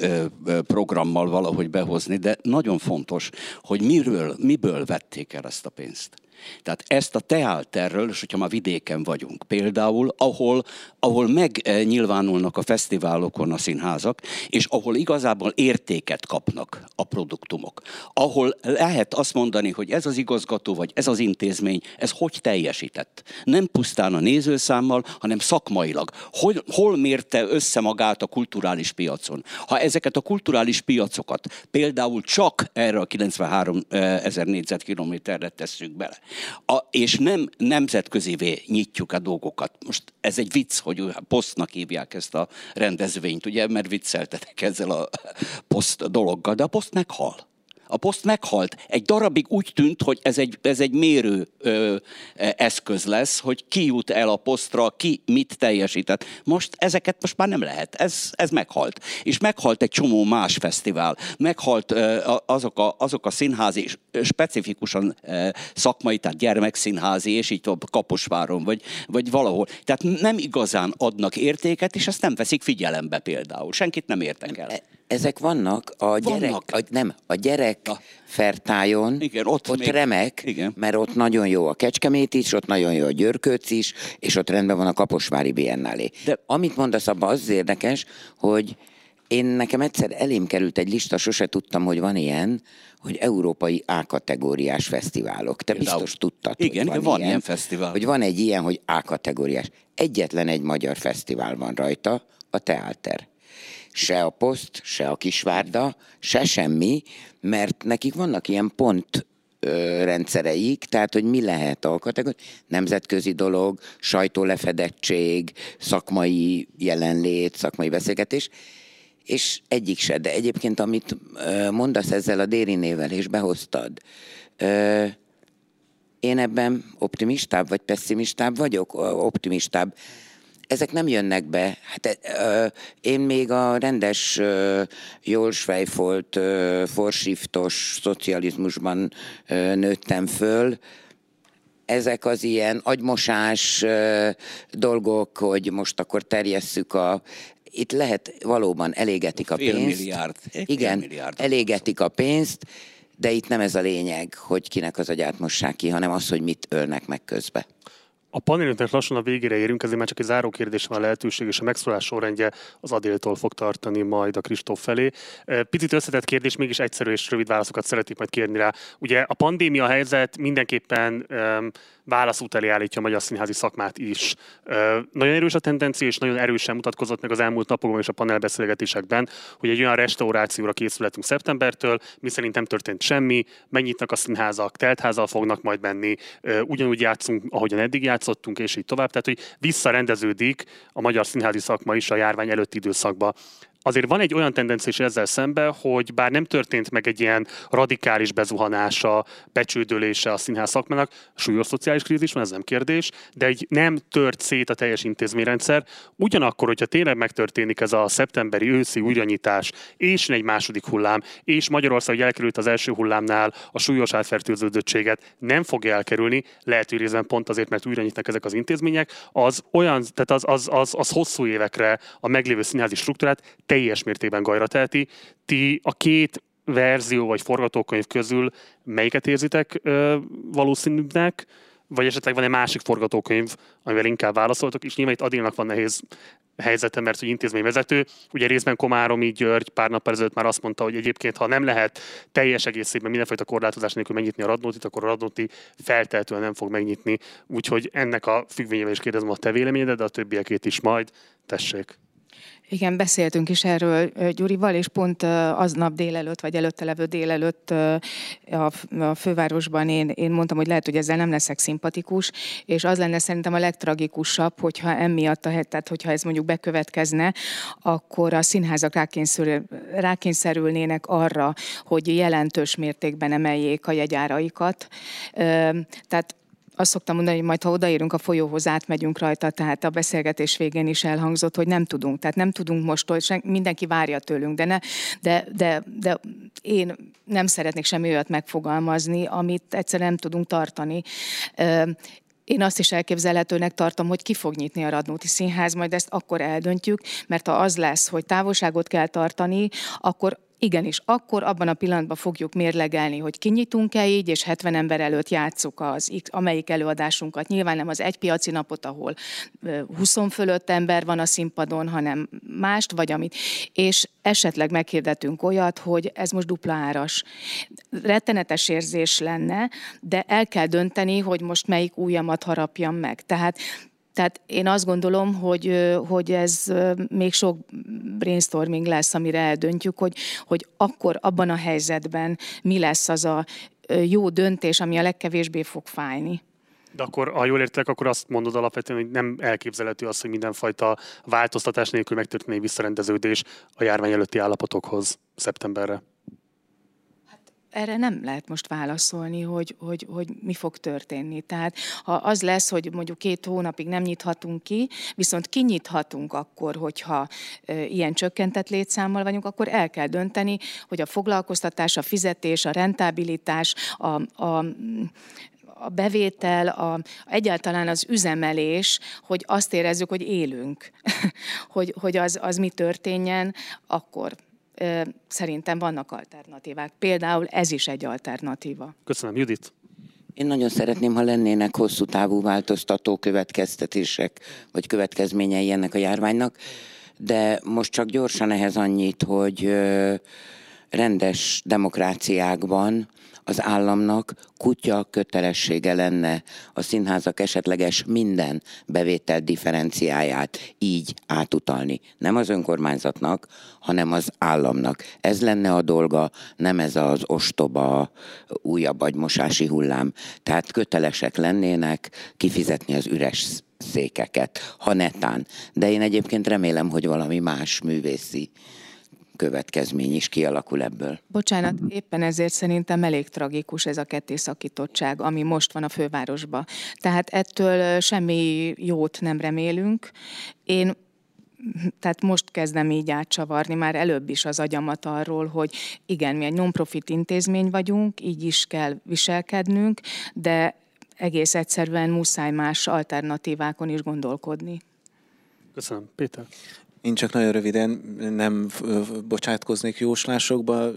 programmal valahogy behozni, de nagyon fontos, hogy miről, miből vették el ezt a pénzt. Tehát ezt a teálterről, és hogyha ma vidéken vagyunk, például, ahol, ahol megnyilvánulnak a fesztiválokon a színházak, és ahol igazából értéket kapnak a produktumok, ahol lehet azt mondani, hogy ez az igazgató, vagy ez az intézmény, ez hogy teljesített. Nem pusztán a nézőszámmal, hanem szakmailag. Hol, hol mérte össze magát a kulturális piacon? Ha ezeket a kulturális piacokat például csak erre a 93 eh, ezer négyzetkilométerre tesszük bele, a, és nem nemzetközivé nyitjuk a dolgokat. Most ez egy vicc, hogy posztnak hívják ezt a rendezvényt, ugye, mert vicceltetek ezzel a poszt dologgal, de a poszt meghal. A poszt meghalt. Egy darabig úgy tűnt, hogy ez egy, ez egy mérő ö, eszköz lesz, hogy ki jut el a posztra, ki mit teljesített. Most ezeket most már nem lehet. Ez, ez meghalt. És meghalt egy csomó más fesztivál. Meghalt ö, azok, a, azok a színházi, specifikusan ö, szakmai, tehát gyermekszínházi, és így tovább Kaposváron, vagy, vagy valahol. Tehát nem igazán adnak értéket, és ezt nem veszik figyelembe például. Senkit nem értek el. Ezek vannak a gyerek, vannak. A, nem, a gyerek Na. fertájon, Igen, ott, ott még, remek, Igen. mert ott nagyon jó a Kecskemét is, ott nagyon jó a Györkőc is, és ott rendben van a Kaposvári Biennálé. De amit mondasz abban, az érdekes, hogy én nekem egyszer elém került egy lista, sose tudtam, hogy van ilyen, hogy európai A-kategóriás fesztiválok. Te Például. biztos tudtad, Igen, hogy van, van ilyen, ilyen fesztivál. Hogy van egy ilyen, hogy A-kategóriás. Egyetlen egy magyar fesztivál van rajta, a Teáter se a poszt, se a kisvárda, se semmi, mert nekik vannak ilyen pont rendszereik, tehát hogy mi lehet a kategória, nemzetközi dolog, sajtólefedettség, szakmai jelenlét, szakmai beszélgetés, és egyik se. De egyébként, amit mondasz ezzel a Dérinével, és behoztad, én ebben optimistább vagy pessimistább vagyok? Optimistább ezek nem jönnek be. Hát, ö, én még a rendes, ö, jól svejfolt, ö, forsiftos szocializmusban ö, nőttem föl, ezek az ilyen agymosás ö, dolgok, hogy most akkor terjesszük a itt lehet valóban elégetik a, a pénzt. Milliárd. Igen, milliárd elégetik a pénzt, de itt nem ez a lényeg, hogy kinek az agyát mossák ki, hanem az, hogy mit ölnek meg közbe. A panelünknek lassan a végére érünk, ezért már csak egy záró kérdés van lehetőség, és a megszólás sorrendje az Adéltól fog tartani majd a Kristóf felé. Picit összetett kérdés, mégis egyszerű és rövid válaszokat szeretnék majd kérni rá. Ugye a pandémia helyzet mindenképpen um, válaszút elé állítja a magyar színházi szakmát is. Nagyon erős a tendencia, és nagyon erősen mutatkozott meg az elmúlt napokban és a panelbeszélgetésekben, hogy egy olyan restaurációra készületünk szeptembertől, mi szerint történt semmi, megnyitnak a színházak, teltházal fognak majd menni, ugyanúgy játszunk, ahogyan eddig játszottunk, és így tovább. Tehát, hogy visszarendeződik a magyar színházi szakma is a járvány előtti időszakba azért van egy olyan tendencia is ezzel szemben, hogy bár nem történt meg egy ilyen radikális bezuhanása, becsődölése a színház szakmának, súlyos szociális krízis van, ez nem kérdés, de egy nem tört szét a teljes intézményrendszer. Ugyanakkor, hogyha tényleg megtörténik ez a szeptemberi őszi újranyitás, és egy második hullám, és Magyarország elkerült az első hullámnál a súlyos átfertőződöttséget nem fogja elkerülni, lehet, részben pont azért, mert újra nyitnak ezek az intézmények, az olyan, tehát az, az, az, az hosszú évekre a meglévő színházi struktúrát teljes mértékben gajra teheti. Ti a két verzió vagy forgatókönyv közül melyiket érzitek ö, valószínűbbnek, vagy esetleg van egy másik forgatókönyv, amivel inkább válaszoltok, és nyilván itt Adilnak van nehéz helyzete, mert hogy intézményvezető. Ugye részben Komáromi György pár nap ezelőtt már azt mondta, hogy egyébként, ha nem lehet teljes egészében mindenfajta korlátozás nélkül megnyitni a radnótit, akkor a radnóti felteltően nem fog megnyitni. Úgyhogy ennek a függvényével is kérdezem a te véleményedet, de a többiekét is majd. Tessék. Igen, beszéltünk is erről Gyurival, és pont aznap délelőtt, vagy előtte levő délelőtt a fővárosban én, én mondtam, hogy lehet, hogy ezzel nem leszek szimpatikus, és az lenne szerintem a legtragikusabb, hogyha emiatt a tehát hogyha ez mondjuk bekövetkezne, akkor a színházak rákényszerül, rákényszerülnének arra, hogy jelentős mértékben emeljék a jegyáraikat. Tehát azt szoktam mondani, hogy majd ha odaérünk a folyóhoz, átmegyünk rajta, tehát a beszélgetés végén is elhangzott, hogy nem tudunk. Tehát nem tudunk most, hogy mindenki várja tőlünk, de, ne, de, de, de én nem szeretnék semmi olyat megfogalmazni, amit egyszerűen nem tudunk tartani. Én azt is elképzelhetőnek tartom, hogy ki fog nyitni a Radnóti Színház, majd ezt akkor eldöntjük, mert ha az lesz, hogy távolságot kell tartani, akkor Igenis, akkor abban a pillanatban fogjuk mérlegelni, hogy kinyitunk-e így, és 70 ember előtt játsszuk az amelyik előadásunkat. Nyilván nem az egy piaci napot, ahol 20 fölött ember van a színpadon, hanem mást, vagy amit. És esetleg meghirdetünk olyat, hogy ez most dupla áras. Rettenetes érzés lenne, de el kell dönteni, hogy most melyik újamat harapjam meg. Tehát tehát én azt gondolom, hogy, hogy ez még sok brainstorming lesz, amire eldöntjük, hogy, hogy akkor abban a helyzetben mi lesz az a jó döntés, ami a legkevésbé fog fájni. De akkor, ha jól értek, akkor azt mondod alapvetően, hogy nem elképzelhető az, hogy mindenfajta változtatás nélkül megtörténő visszarendeződés a járvány előtti állapotokhoz szeptemberre erre nem lehet most válaszolni, hogy, hogy, hogy mi fog történni. Tehát ha az lesz, hogy mondjuk két hónapig nem nyithatunk ki, viszont kinyithatunk akkor, hogyha ilyen csökkentett létszámmal vagyunk, akkor el kell dönteni, hogy a foglalkoztatás, a fizetés, a rentabilitás, a, a, a bevétel, a, egyáltalán az üzemelés, hogy azt érezzük, hogy élünk, hogy, hogy az, az mi történjen, akkor szerintem vannak alternatívák. Például ez is egy alternatíva. Köszönöm, Judit. Én nagyon szeretném, ha lennének hosszú távú változtató következtetések, vagy következményei ennek a járványnak, de most csak gyorsan ehhez annyit, hogy rendes demokráciákban az államnak kutya kötelessége lenne a színházak esetleges minden bevétel differenciáját így átutalni. Nem az önkormányzatnak, hanem az államnak. Ez lenne a dolga, nem ez az ostoba újabb agymosási hullám. Tehát kötelesek lennének kifizetni az üres székeket, ha netán. De én egyébként remélem, hogy valami más művészi következmény is kialakul ebből. Bocsánat, éppen ezért szerintem elég tragikus ez a kettészakítottság, ami most van a fővárosban. Tehát ettől semmi jót nem remélünk. Én tehát most kezdem így átcsavarni, már előbb is az agyamat arról, hogy igen, mi egy non-profit intézmény vagyunk, így is kell viselkednünk, de egész egyszerűen muszáj más alternatívákon is gondolkodni. Köszönöm. Péter? Én csak nagyon röviden nem bocsátkoznék jóslásokba.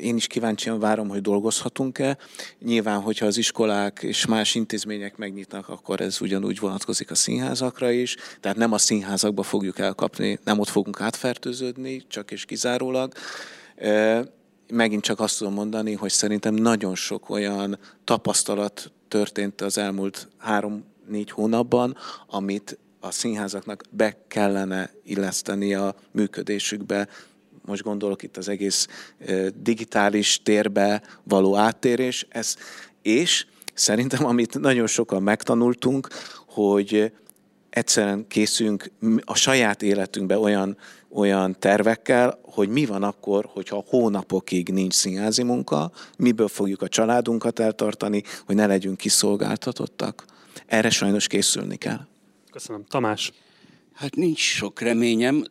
Én is kíváncsian várom, hogy dolgozhatunk-e. Nyilván, hogyha az iskolák és más intézmények megnyitnak, akkor ez ugyanúgy vonatkozik a színházakra is. Tehát nem a színházakba fogjuk elkapni, nem ott fogunk átfertőződni, csak és kizárólag. Megint csak azt tudom mondani, hogy szerintem nagyon sok olyan tapasztalat történt az elmúlt három-négy hónapban, amit a színházaknak be kellene illeszteni a működésükbe, most gondolok itt az egész digitális térbe való áttérés, ez, és szerintem, amit nagyon sokan megtanultunk, hogy egyszerűen készünk a saját életünkbe olyan, olyan tervekkel, hogy mi van akkor, hogyha hónapokig nincs színházi munka, miből fogjuk a családunkat eltartani, hogy ne legyünk kiszolgáltatottak. Erre sajnos készülni kell. Köszönöm. Tamás? Hát nincs sok reményem,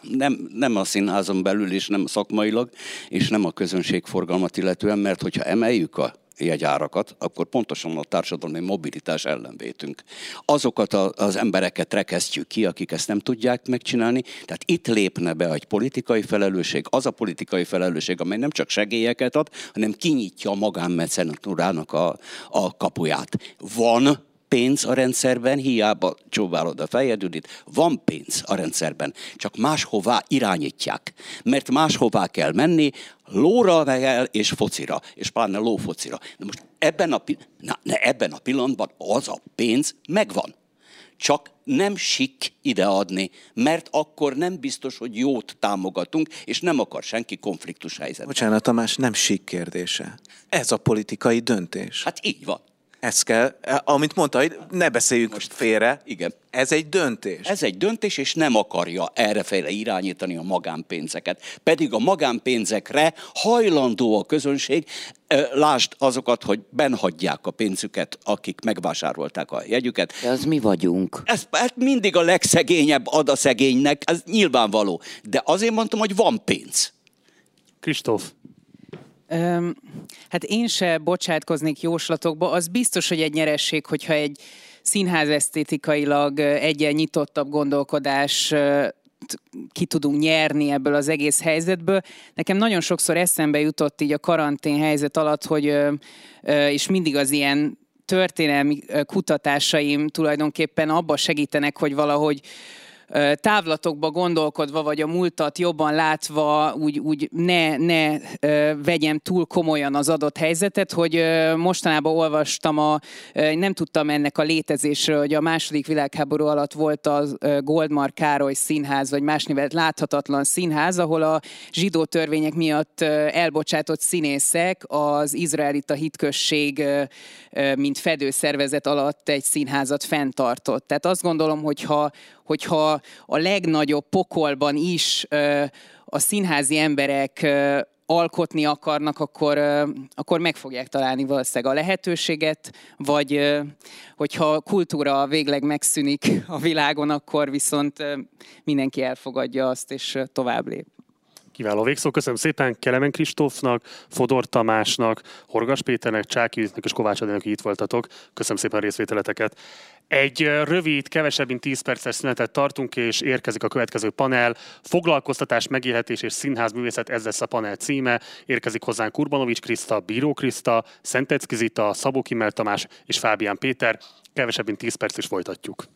nem, nem a színházon belül is, nem szakmailag, és nem a közönségforgalmat illetően, mert hogyha emeljük a jegyárakat, akkor pontosan a társadalmi mobilitás ellenvétünk. Azokat a, az embereket rekesztjük ki, akik ezt nem tudják megcsinálni, tehát itt lépne be egy politikai felelősség, az a politikai felelősség, amely nem csak segélyeket ad, hanem kinyitja a magánmecenatúrának a, a kapuját. Van pénz a rendszerben, hiába csóválod a fejed, Judit, van pénz a rendszerben, csak máshová irányítják. Mert máshová kell menni, lóra el és focira, és pláne lófocira. De most ebben a, na, ne, ebben a pillanatban az a pénz megvan. Csak nem sik ideadni, mert akkor nem biztos, hogy jót támogatunk, és nem akar senki konfliktus helyzetben. Bocsánat, Tamás, nem sik kérdése. Ez a politikai döntés. Hát így van. Ez kell, amit mondta, hogy ne beszéljünk most félre. Igen. Ez egy döntés. Ez egy döntés, és nem akarja errefele irányítani a magánpénzeket. Pedig a magánpénzekre hajlandó a közönség, Ö, Lásd azokat, hogy benhagyják a pénzüket, akik megvásárolták a jegyüket. De az mi vagyunk. Ez hát mindig a legszegényebb ad a szegénynek, ez nyilvánvaló. De azért mondtam, hogy van pénz. Kristóf, Öm, hát én se bocsátkoznék jóslatokba. Az biztos, hogy egy nyeresség, hogyha egy színház esztétikailag egyen nyitottabb gondolkodás ki tudunk nyerni ebből az egész helyzetből. Nekem nagyon sokszor eszembe jutott így a karantén helyzet alatt, hogy és mindig az ilyen történelmi kutatásaim tulajdonképpen abba segítenek, hogy valahogy távlatokba gondolkodva, vagy a múltat jobban látva, úgy, úgy ne, ne vegyem túl komolyan az adott helyzetet, hogy mostanában olvastam, a, nem tudtam ennek a létezésről, hogy a második világháború alatt volt a Goldmar Károly színház, vagy más nevet láthatatlan színház, ahol a zsidó törvények miatt elbocsátott színészek az izraelita hitközség, mint fedőszervezet alatt egy színházat fenntartott. Tehát azt gondolom, hogyha, hogyha a legnagyobb pokolban is a színházi emberek alkotni akarnak, akkor, akkor meg fogják találni valószínűleg a lehetőséget, vagy hogyha a kultúra végleg megszűnik a világon, akkor viszont mindenki elfogadja azt, és tovább lép. Kiváló végszó. Köszönöm szépen Kelemen Kristófnak, Fodor Tamásnak, Horgas Péternek, Csáki és Kovács Adénak, hogy itt voltatok. Köszönöm szépen a részvételeteket. Egy rövid, kevesebb, mint 10 perces szünetet tartunk, és érkezik a következő panel. Foglalkoztatás, megélhetés és színházművészet, ez lesz a panel címe. Érkezik hozzánk Urbanovics Kriszta, Bíró Kriszta, Szentecki Zita, Szabó Kimmel Tamás és Fábián Péter. Kevesebb, mint 10 perc is folytatjuk.